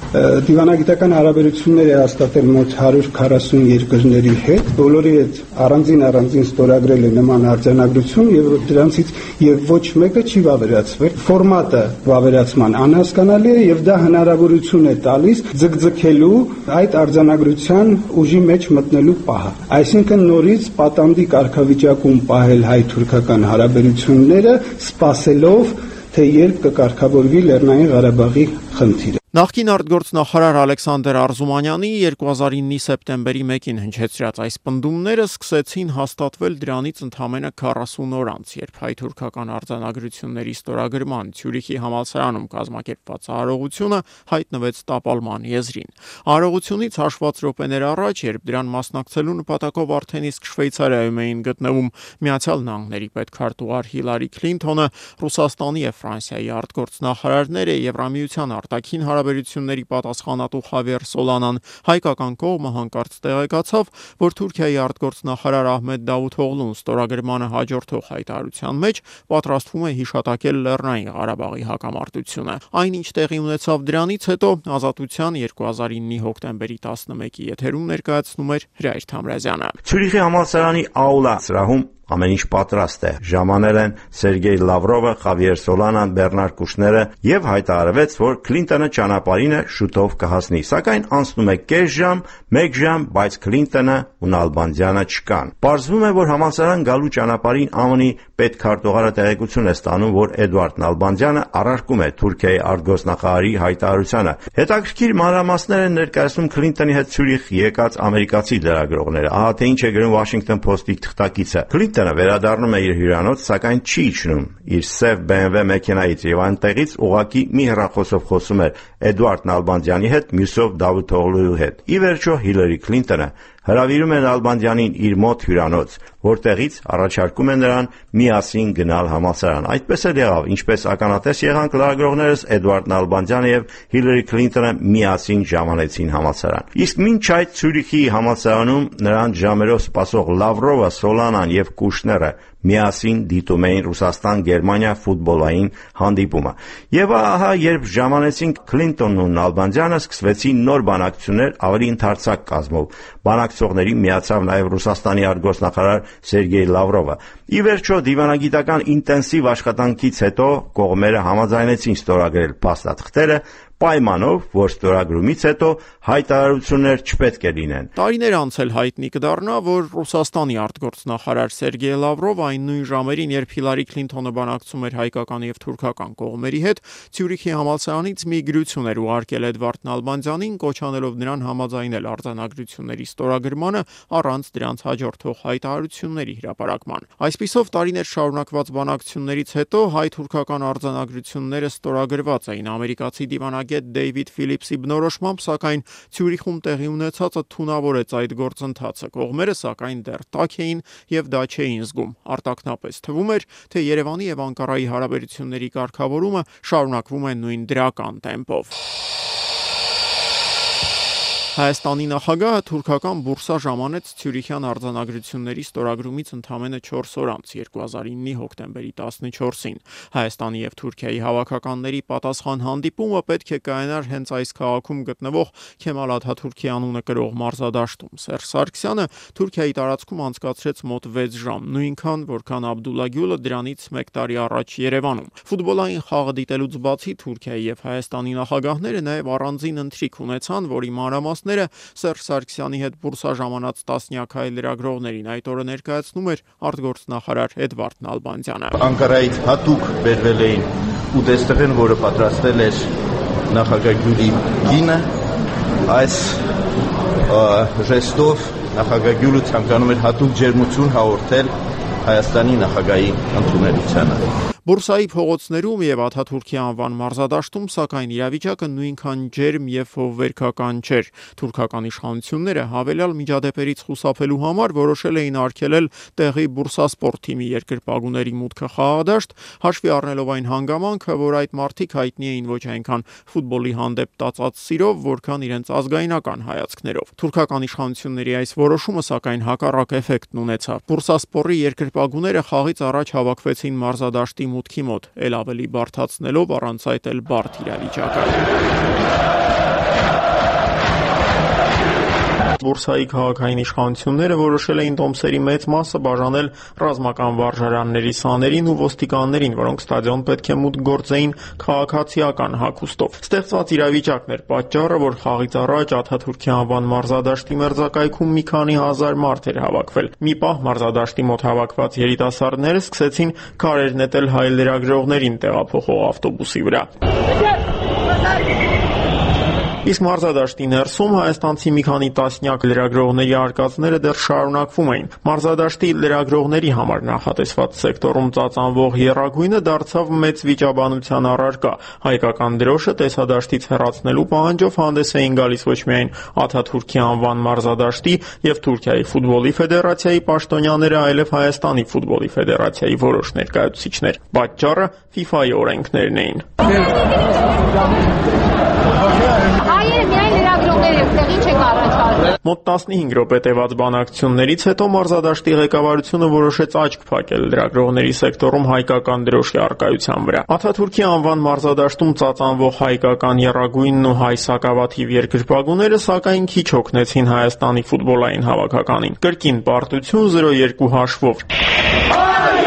դիվանագիտական հարաբերություններ է հաստատել մոտ 140 երկրների հետ, բոլորի հետ առանձին առանձին ստորագրել է նման արձանագրություն եւ դրանցից եւ ոչ մեկը չի վավերացվել։ Ֆորմատը վավերացման անհասկանալի է եւ դա հնարավորություն է տալիս ձգձգելու այդ արձանագրության ուժի մեջ մտնելու պահը։ Այսինքն նորից պատանդի կարգավիճակում պահել հայ-թուրքական հարաբերությունները, սпасելով թե երբ կկարգավորվի Լեռնային Ղարաբաղի խնդիրը։
Նախկին արտգործնախարար Ալեքսանդր Արզումանյանի 2009-ի սեպտեմբերի 1-ին հնչեցրած այս պնդումները սկսեցին հաստատվել դրանից ընդամենը 40 օր անց, երբ հայ-թուրքական արձանագրությունների ստորագրման Ցյուրիխի համալսարանում կազմակերպված արարողությունը հայտնվեց տապալման եզրին։ Արարողությունից հաշված րոպեներ առաջ, երբ դրան մասնակցելու նպատակով արդեն իսկ Շվեյցարիայում էին գտնվում Միացյալ Նահանգների պետքարտուղար Հիլարի Քլինթոնը, Ռուսաստանի եւ Ֆրանսիայի արտգործնախարարները Եվրամիության արտաքին հարաբերությունների պատասխանատու Խավիեր Սոլանան հայկական կողմը հանկարծ տեղեկացավ, որ Թուրքիայի արտգործնախարար Ահմեդ Դավութօղլուն ստորագրմանը հաջորդող հայտարարության մեջ պատրաստվում է հիշատակել Լեռնային Ղարաբաղի հակամարտությունը։ Այնինչ տեղի ունեցավ դրանից հետո Ազատության 2009-ի հոկտեմբերի 11-ի եթերում ներկայացնում էր Հրայր Թամրազյանը։
Ցյուրիխի համալսարանի աուլա սրահում Ամեն ինչ պատրաստ է։ Ժամանել են Սերգեյ Լավրովը, Խավիեր Սոլանան, Բեռնար Կուշները եւ հայտարարվեց, որ Քլինտոնը ճանապարհին է շուտով կհասնի։ Սակայն անցնում է կես ժամ, 1 ժամ, բայց Քլինտոնը ու Նալբանդյանը չկան։ Պարզվում է, որ համալսարան գալու ճանապարհին ԱՄՆ-ի պետքարտուղարը տեղեկություն է ստանում, որ Էդվարդ Նալբանդյանը առարկում է Թուրքիայի արտգործնախարարի հայտարարությանը։ Հետաքրքիր մանրամասներ են ներկայացնում Քլինտոնի հետ Ցյուրիխ եկած ամերիկացի լրագրողները։ Ահա թե ինչ է գրում Washington Post-ի թղթակիցը։ Քլինտոնը վերադառնում է իր հյուրանոց, սակայն չի իջնում իր սև BMW մեքենայից եւ այնտեղից ուղակի մի հեռախոսով խոսում էր Էդվարդ Նալբանդյանի հետ, մյուսով Դավիթ Օղլուի հետ։ Ի վերջո Հիլարի Քլինտոնը հրավիրում է Նալբանդյանին իր մոտ հյուրանոց, որտեղից առաջարկում է նրան միասին գնալ համալսարան։ Այդպես էլ եղավ, ինչպես ականատես եղանք լրագրողներս Էդվարդ Նալբանդյանը եւ Հիլարի Քլինտոնը միասին ժամանեցին համալսարան։ Իսկ մինչ այդ Ցյուրիխի համալսարանում նրան ժամերով սպասող Լավրովը, Սոլանան եւ Կուշները միասին դիտում էին Ռուսաստան-Գերմանիա ֆուտբոլային հանդիպումը։ Եվ ահա երբ ժամանեցին Քլինտոնն ու Նալբանդյանը սկսվեցին նոր բանակցություններ ավելի ընդարձակ կազմով։ Բանակցողներին միացավ նաև Ռուսաստանի արտգործնախարար Սերգեյ Լավրովը։ Ի վերջո դիվանագիտական ինտենսիվ աշխատանքից հետո կողմերը համաձայնեցին ստորագրել փաստաթղթերը, պայմանով, որ ստորագրումից հետո հայտարարություններ չպետք է լինեն։
Տարիներ անց էլ հայտնի կդառնա, որ Ռուսաստանի արտգործնախարար Սերգեյ Լավրով այն նույն ժամերին, երբ Հիլարի Քլինթոնը բանակցում էր հայկական եւ թուրքական կողմերի հետ, Ցյուրիխի համալսարանից մի գրություն էր ուղարկել Էդվարդ Նալբանդյանին, կոչանելով նրան համաձայնել արձանագրությունների ստորագրմանը առանց դրանց հաջորդող հայտարարությունների հրապարակման։ Այսպիսով տարիներ շարունակված բանակցություններից հետո հայ-թուրքական արձանագրությունները ստորագրված էին ամերիկացի դիվանագետ Դեյվիդ Ֆիլիպսի բնորոշմամբ, սակայն Ցյուրիխում տեղի ունեցածը թունավորեց այդ գործընթացը։ Կողմերը սակայն դեռ տաք էին եւ դա չէին զգում։ Արտակնապես թվում էր, թե Երևանի եւ Անկարայի հարաբերությունների կարգավորումը շարունակվում է նույն դրական տեմպով։ Հայաստանի նախագահը թուրքական բուրսա ժամանեց Ցյուրիխյան արձանագրությունների ստորագրումից ընդամենը 4 օր անց 2009-ի հոկտեմբերի 14-ին։ Հայաստանի եւ Թուրքիայի հավաքականների պատասխան հանդիպումը պետք է կայանար հենց այս քաղաքում գտնվող Քեմալ Աթաթուրքի անունը կրող մարզադաշտում։ Սերժ Սարգսյանը Թուրքիայի տարածքում անցկացրեց մոտ 6 ժամ, նույնքան որքան Աբդուլլա Գյուլը դրանից 1 տարի առաջ Երևանում։ Ֆուտբոլային խաղը դիտելուց բացի Թուրքիայի եւ Հայաստանի նախագահները նաեւ առանձին ընթրիք ունեցան, որի մանրամասն մասները Սերժ Սարգսյանի հետ բուրսա ժամանած տասնյակ հայ լրագրողներին այդ օրը ներկայացնում էր արտգործնախարար Էդվարդ Նալբանդյանը։
Անկարայից հատուկ բերվել էին ուտեստեղեն, որը պատրաստել էր նախագահ Գյուլի գինը, այս ժեստով նախագահ Գյուլը ցանկանում էր հատուկ ջերմություն հաղորդել Հայաստանի նախագահի ընդունելությանը։
Բուրսայի փողոցներում եւ Աթաթուրքի անվան մարզադաշտում սակայն իրավիճակը նույնքան ջերմ եւ հովվերքական չէր։ Թուրքական իշխանությունները հավելյալ միջադեպերից խուսափելու համար որոշել էին արգելել տեղի բուրսասպորտ թիմի երկրպագուների մուտքը խաղադաշտ, հաշվի առնելով այն հանգամանքը, որ այդ մարտիկ հայտնի էին ոչ այնքան ֆուտբոլի հանդեպ տածած սիրով, որքան իրենց ազգայնական հայացքներով։ Թուրքական իշխանությունների այս որոշումը սակայն հակառակ էֆեկտն ունեցավ։ Բուրսասպորի երկրպագուները խաղից առաջ հավաքվեցին մարզադաշտի մուտքի մոտ, ել ավելի բարթացնելով առանց այդ էլ բարդ իրավիճակը։ Բուրսայի քաղաքային իշխանությունները որոշել էին տոմսերի մեծ մասը բաժանել ռազմական վարժարանների սաներին ու ոստիկաններին, որոնք ստադիոն պետք է մուտք գործեին քաղաքացիական հագուստով։ Ստեղծված իրավիճակն էր պատճառը, որ խաղից առաջ Աթաթուրքի անվան մարզադաշտի մերձակայքում մի քանի հազար մարդ էր հավաքվել։ Մի պահ մարզադաշտի մոտ հավաքված երիտասարդները սկսեցին քարեր նետել հայ լրագրողներին տեղափոխող ավտոբուսի վրա։ Իսկ մարզադաշտի ներսում հայաստանցի մի քանի տասնյակ լրագրողների արկածները դեռ շարունակվում էին։ Մարզադաշտի լրագրողների համար նախատեսված սեկտորում ծածանվող երագույնը դարձավ մեծ վիճաբանության առարկա։ Հայկական դրոշը տեսադաշտից հեռացնելու պահանջով հանդես էին գալիս ոչ միայն Աթաթուրքի անվան մարզադաշտի եւ Թուրքիայի ֆուտբոլի ֆեդերացիայի պաշտոնյաները, այլև Հայաստանի ֆուտբոլի ֆեդերացիայի որոշ ներկայացուցիչներ։ Պատճառը FIFA-ի օրենքներն էին։
Հայերը միայն լրագրողներ են, տեղին չեք առաջարկել։
Մոտ 15 րոպե տևած բանակցություններից հետո մարզադաշտի ղեկավարությունը որոշեց աչք փակել լրագրողների սեկտորում հայկական դրոշի արկայության վրա։ Աթաթուրքի անվան մարզադաշտում ծածանվող հայկական երագույնն ու հայ սակավաթիվ երկրպագուները սակայն քիչ օգնեցին Հայաստանի ֆուտբոլային հավաքականին։ Կրկին պարտություն 0-2 հաշվով։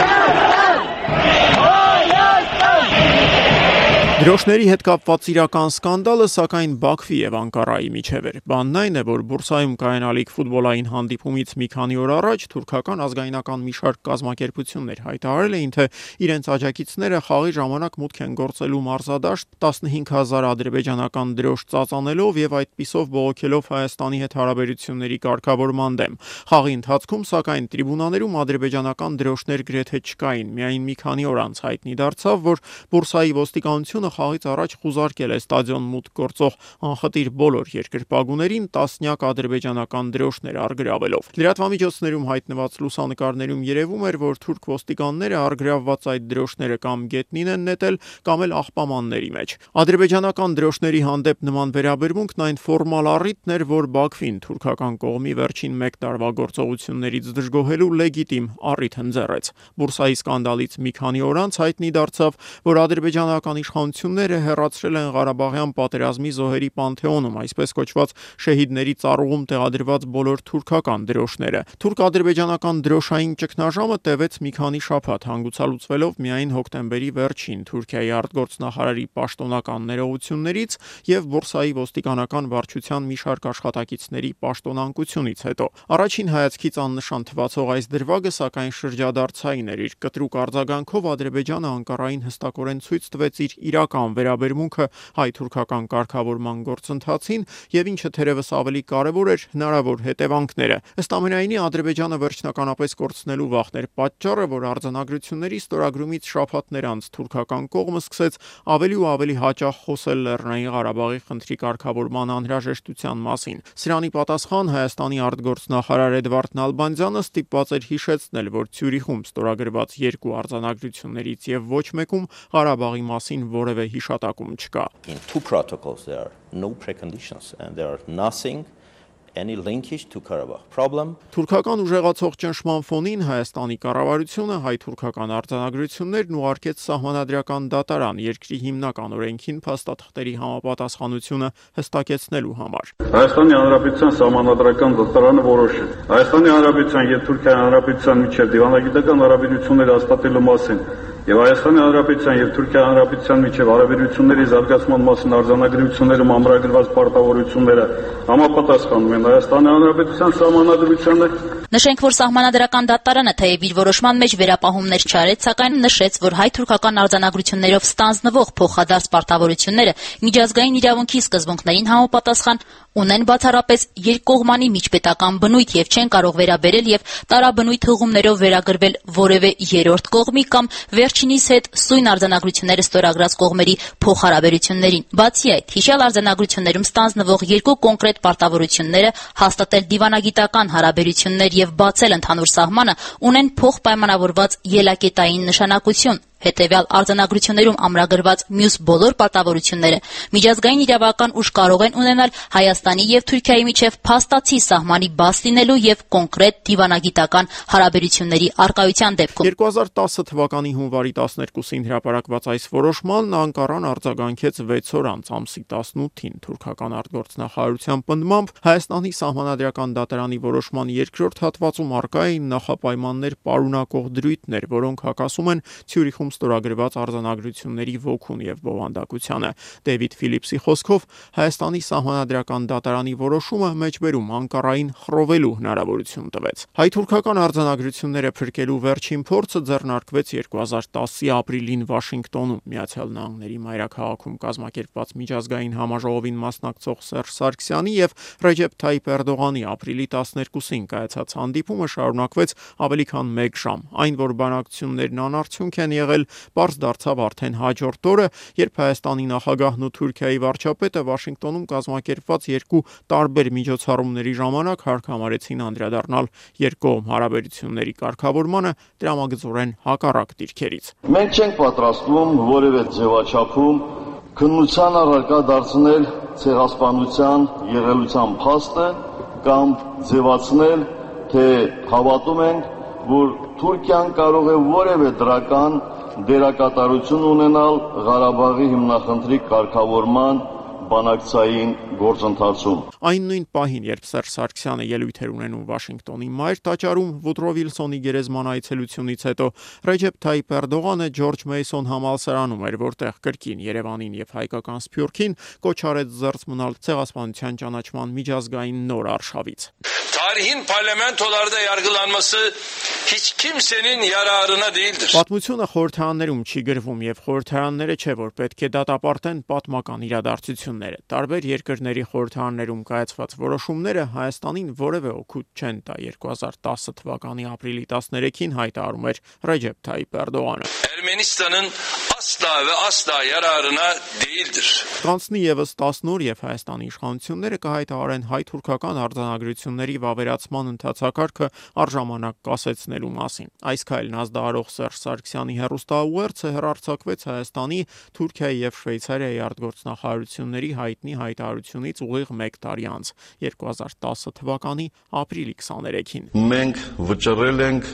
Դրոշների հետ կապված իրական սկանդալը սակայն Բաքվի եւ Անկարայի միջև էր։ Բանն այն է, որ Բուրսայում կայանալիք ֆուտբոլային հանդիպումից մի քանի օր առաջ թուրքական ազգայնական մի շարք կազմակերպություններ հայտարարել էին, թե իրենց աջակիցները խաղի ժամանակ մուտք են գործելու մարզադաշտ 15000 ադրբեջանական դրոշ ծածանելով եւ այդպիսով բողոքելով Հայաստանի հետ հարաբերությունների կարգավորման դեմ։ Խաղի ընթացքում սակայն տրիբունաներում ադրբեջանական դրոշներ գրեթե չկային։ Միայն մի քանի օր անց հայտնի դարձավ, որ Բուրսայի ոստիկանությունը խաղից առաջ խուզարկել է ստադիոն մուտք գործող անխտիր բոլոր երկրպագուներին տասնյակ ադրբեջանական դրոշներ արգրավելով։ Լրատվամիջոցներում հայտնված լուսանկարներում երևում էր, որ թուրք ոստիկանները արգրավված այդ դրոշները կամ գետնին են նետել, կամ էլ աղբամանների մեջ։ Ադրբեջանական դրոշների հանդեպ նման վերաբերմունքն այն ֆորմալ առիթն էր, որ Բաքվին թուրքական կողմի վերջին 1 տարվա գործողություններից դժգոհելու լեգիտիմ առիթ ընձեռեց։ Բուրսայի սկանդալից մի քանի օր անց հայտնի դարձավ, որ ադրբեջանական իշխանությունները արտագաղթությունները հերացրել են Ղարաբաղյան պատերազմի զոհերի պանթեոնում, այսպես կոչված շեհիդների ծառուղում տեղադրված բոլոր թուրքական դրոշները։ Թուրք-ադրբեջանական դրոշային ճգնաժամը տևեց մի քանի շաբաթ, հանգուցալուծվելով միայն հոկտեմբերի վերջին Թուրքիայի արտգործնախարարի պաշտոնական ներողություններից եւ Բուրսայի ոստիկանական վարչության մի շարք աշխատակիցների պաշտոնանկությունից հետո։ Առաջին հայացքից աննշան թվացող այս դրվագը սակայն շրջադարձային էր իր կտրուկ արձագանքով Ադրբեջանը Անկարային հստակորեն ցույց տվեց իր իրական վերաբերմունքը հայ-թուրքական կարգավորման գործընթացին եւ ինչը թերևս ավելի կարեւոր էր հնարավոր հետևանքները։ Ըստ ամենայնի Ադրբեջանը վերջնականապես կորցնելու վախներ պատճառը, որ արձանագրությունների ստորագրումից շաբաթներ անց թուրքական կողմը սկսեց ավելի ու ավելի հաճախ խոսել Լեռնային Ղարաբաղի խնդրի կարգավորման անհրաժեշտության մասին։ Սրանի պատասխան Հայաստանի արտգործնախարար Էդվարդ Նալբանդյանը ստիպված էր հիշեցնել, որ Ցյուրիխում ստորագրված երկու արձանագրություններից եւ ոչ մեկում Ղարաբաղի մասին որևէ հիշատակում չկա։
In two protocols there are no preconditions and there are nothing any linkage to Karabakh problem.
Թուրքական ուժեղացող ճնշման ֆոնին Հայաստանի կառավարությունը հայ-թուրքական արձանագրություններն ուղարկեց սահմանադրական դատարան երկրի հիմնական օրենքին փաստաթղթերի համապատասխանությունը հստակեցնելու համար։
Հայաստանի Հանրապետության սահմանադրական դատարանը որոշել Հայաստանի Հանրապետության եւ Թուրքիայի Հանրապետության միջև դիվանագիտական հարաբերություններ հաստատելու մասին եւ Հայաստանի Հանրապետության եւ Թուրքիայի Հանրապետության միջև հարաբերությունների զարգացման մասին արձանագրություններում ամրագրված պարտավորությունները համապատասխանում են Հայաստանի Հանրապետության սահմանադրությանը
Նշենք, որ սահմանադրական դատարանը թեև իր որոշման մեջ վերապահումներ չարեց, սակայն նշեց, որ հայ-թուրքական արձանագրություններով ստանձնվող փոխադարձ պարտավորությունները միջազգային իրավունքի սկզբունքներին համապատասխան ունեն բացառապես երկկողմանի միջպետական բնույթ եւ չեն կարող վերաբերել եւ տարաբնույթ հղումներով վերագրվել որևէ երրորդ կողմի կամ վերջինիս հետ սույն արձանագրությունները ստորագրած կողմերի փոխհարաբերություններին։ Բացի այդ, հիշյալ արձանագրություններում ստանձնվող երկու կոնկրետ պարտավորությունները հաստատել դիվանագիտական հարաբերություններ եւ բացել ընդհանուր սահմանը ունեն փոխպայմանավորված ելակետային նշանակություն Հետևյալ արձանագրություններում ամրագրված մյուս բոլոր պարտավորությունները. Միջազգային իրավական ուժ կարող են ունենալ Հայաստանի եւ Թուրքիայի միջև փաստացի սահմանի բաց լինելու եւ կոնկրետ դիվանագիտական հարաբերությունների արկայության դեպքում։
2010 թվականի հունվարի 12-ին հրապարակված այս որոշմանն Անկարան արձագանքեց 6 օր անց ամսի 18-ին թուրքական արտգործնախարարության պնդմամբ Հայաստանի սահմանադրական դատարանի որոշման երկրորդ հատվածում արկա էին նախապայմաններ պարունակող դրույթներ, որոնք հակասում են Ցյուրիխում ստորագրված արձանագրությունների ոգուն եւ բովանդակությանը։ Դեվիդ Ֆիլիպսի խոսքով Հայաստանի սահմանադրական դատարանի որոշումը մեջբերում Անկարային խռովելու հնարավորություն տվեց։ Հայ-թուրքական արձանագրությունները փրկելու վերջին փորձը ձեռնարկվեց 2010-ի ապրիլին Վաշինգտոնում Միացյալ Նահանգների մայրաքաղաքում կազմակերպված միջազգային համաժողովին մասնակցող Սերժ Սարգսյանի եւ Ռեջեփ Թայիպ Էրդողանի ապրիլի 12-ին կայացած հանդիպումը շարունակվեց ավելի քան 1 ժամ։ Այն, որ բանակցություններն անարդյունք են եղել, եղել, པարզ դարձավ արդեն հաջորդ օրը, երբ Հայաստանի նախագահն ու Թուրքիայի վարչապետը Վաշինգտոնում կազմակերպված երկու տարբեր միջոցառումների ժամանակ հարկամարեցին անդրադառնալ երկկողմ հարաբերությունների կարգավորմանը դրամագծորեն հակառակ դիրքերից։
Մենք չենք պատրաստվում որևէ ձևաչափում քննության առարկա դարձնել ցեղասպանության եղելության փաստը կամ ձևացնել, թե հավատում ենք, որ Թուրքիան կարող է որևէ դրական դերակատարություն ունենալ Ղարաբաղի հիմնախնդրի կարգավորման բանակցային գործընթացում։
Այն նույն պահին, երբ Սերժ Սարգսյանը ելույթ էր ունենում Վաշինգտոնի մայր տաճարում Վուդրո Վիլսոնի գերեզման այցելությունից հետո, Ռեջեփ Թայիպ Էրդողանը Ջորջ Մեյսոն համալսարանում էր, որտեղ կրկին Երևանին եւ հայկական Սփյուռքին կոչ արեց զերծ մնալ ցեղասպանության ճանաչման միջազգային նոր արշավից։
Tarihin parlamentolarda yargılanması hiç kimsenin yararına değildir.
Պատմությունը խորհրդարաններում չի գրվում եւ խորհրդարանները չէ որ պետք է դատապարտեն պատմական իրադարձությունները։ Տարբեր երկրների խորհրդարաններում կայացված որոշումները Հայաստանին որևէ օգուտ չեն տա 2010 թվականի ապրիլի 13-ին հայտարարում էր Ռեջեփ Թայիպ Էրդողանը։
Ermenistan'ın asla ve asla yararına değildir.
Կանցնի եւս 10 օր եւ Հայաստանի իշխանությունները կհայտարարեն հայ-թուրքական արձանագրությունների վավերացման ընթացակարգը արժամանակ կասեցնելու մասին։ Այս քայլն ազդարող Սերժ Սարգսյանի հերոստաուերցը հերարցակվեց Հայաստանի, Թուրքիայի եւ Շվեյցարիայի արտգործնախարարությունների հայտնի հայտարարությունից ուղիղ 1 տարի անց 2010 թվականի ապրիլի 23-ին։
Մենք վճռել ենք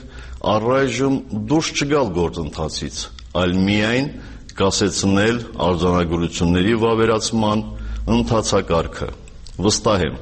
առայժմ դուրս չգալ գործընթացից, այլ միայն
կասեցնել արձանագրությունների վավերացման ընթացակարգը։ Վստահ եմ,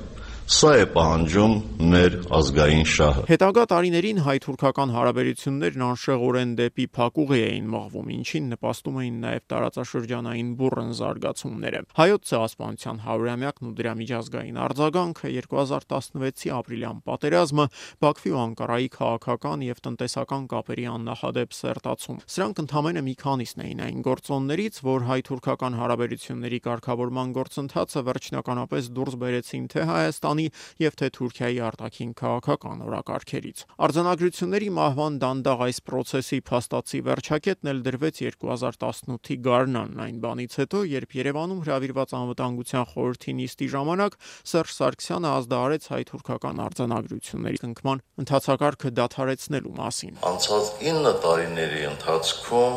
Սա է պահանջում մեր ազգային շահը։
Հետագա տարիներին հայ-թուրքական հարաբերություններն անշեղորեն դեպի փակուղի էին մղվում, ինչին նպաստում էին նաև տարածաշրջանային բուրըն զարգացումները։ Հայոց ցեղասպանության 100-ամյակն ու դրա միջազգային արձագանքը 2016-ի ապրիլյան պատերազմը Բաքվի ու Անկարայի քաղաքական եւ տնտեսական կապերի աննախադեպ սերտացում։ Սրանք ընդամենը մի քանիսն էին այն գործոններից, որ հայ-թուրքական հարաբերությունների կարգավորման գործընթացը վերջնականապես դուրս բերեցին թե Հայաստան Հայաստանի եւ թե Թուրքիայի արտաքին քաղաքական օրակարգերից։ Արձանագրությունների մահվան դանդաղ այս process-ի փաստացի վերջակետն էլ դրվեց 2018-ի գարնանն այն բանից հետո, երբ Երևանում հրավիրված անվտանգության խորհրդի նիստի ժամանակ Սերժ Սարգսյանը ազդարարեց հայ-թուրքական արձանագրությունների կնքման ընթացակարգը դադարեցնելու մասին։
Անցած 9 տարիների ընթացքում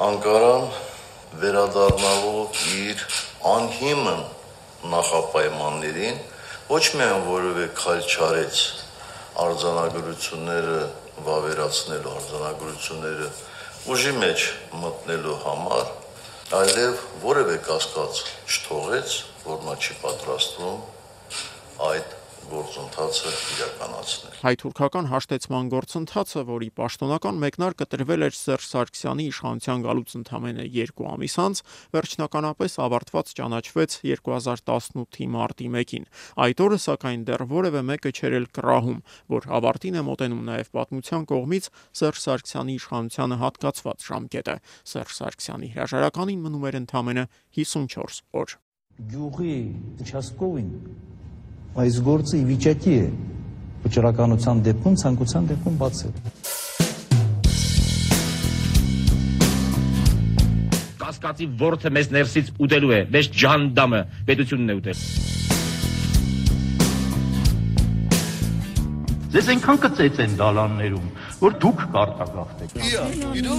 Անկարան վերադառնալով իր անհիմն նախապայմաններին ոչ միայն որևէ քայլ չարեց արձանագրությունները վավերացնելու արձանագրությունները ուժի մեջ մտնելու համար, այլև որևէ կասկած չթողեց, որ նա չի պատրաստվում այդ գործընթացը իրականացնել։
Հայ-թուրքական հաշտեցման գործընթացը, որի պաշտոնական մեկնարկը տրվել էր Սերժ Սարգսյանի իշխանության գալուց ընդամենը 2 ամիս անց, վերջնականապես ավարտված ճանաչվեց 2018-ի մարտի 1-ին։ Այդ օրը սակայն դեռ որևէ մեկը չէր էլ կռահում, որ ավարտին է մոտենում նաև պատմության կողմից Սերժ Սարգսյանի իշխանությանը հատկացված ժամկետը։ Սերժ Սարգսյանի հրաժարականին մնում էր ընդամենը 54 օր։
Գյուղի Չասկովին այս գործը ի վիճակի է վճռականության դեպքում, ցանկության դեպքում բացել։
Կասկածի ворթը մեզ ներսից ուտելու է, մեզ ջանդամը պետությունն է ուտել։ Ձեզ այնքան կծեց են դալաններում, որ դուք կարտագաղթեք։ Իա, իրո՞։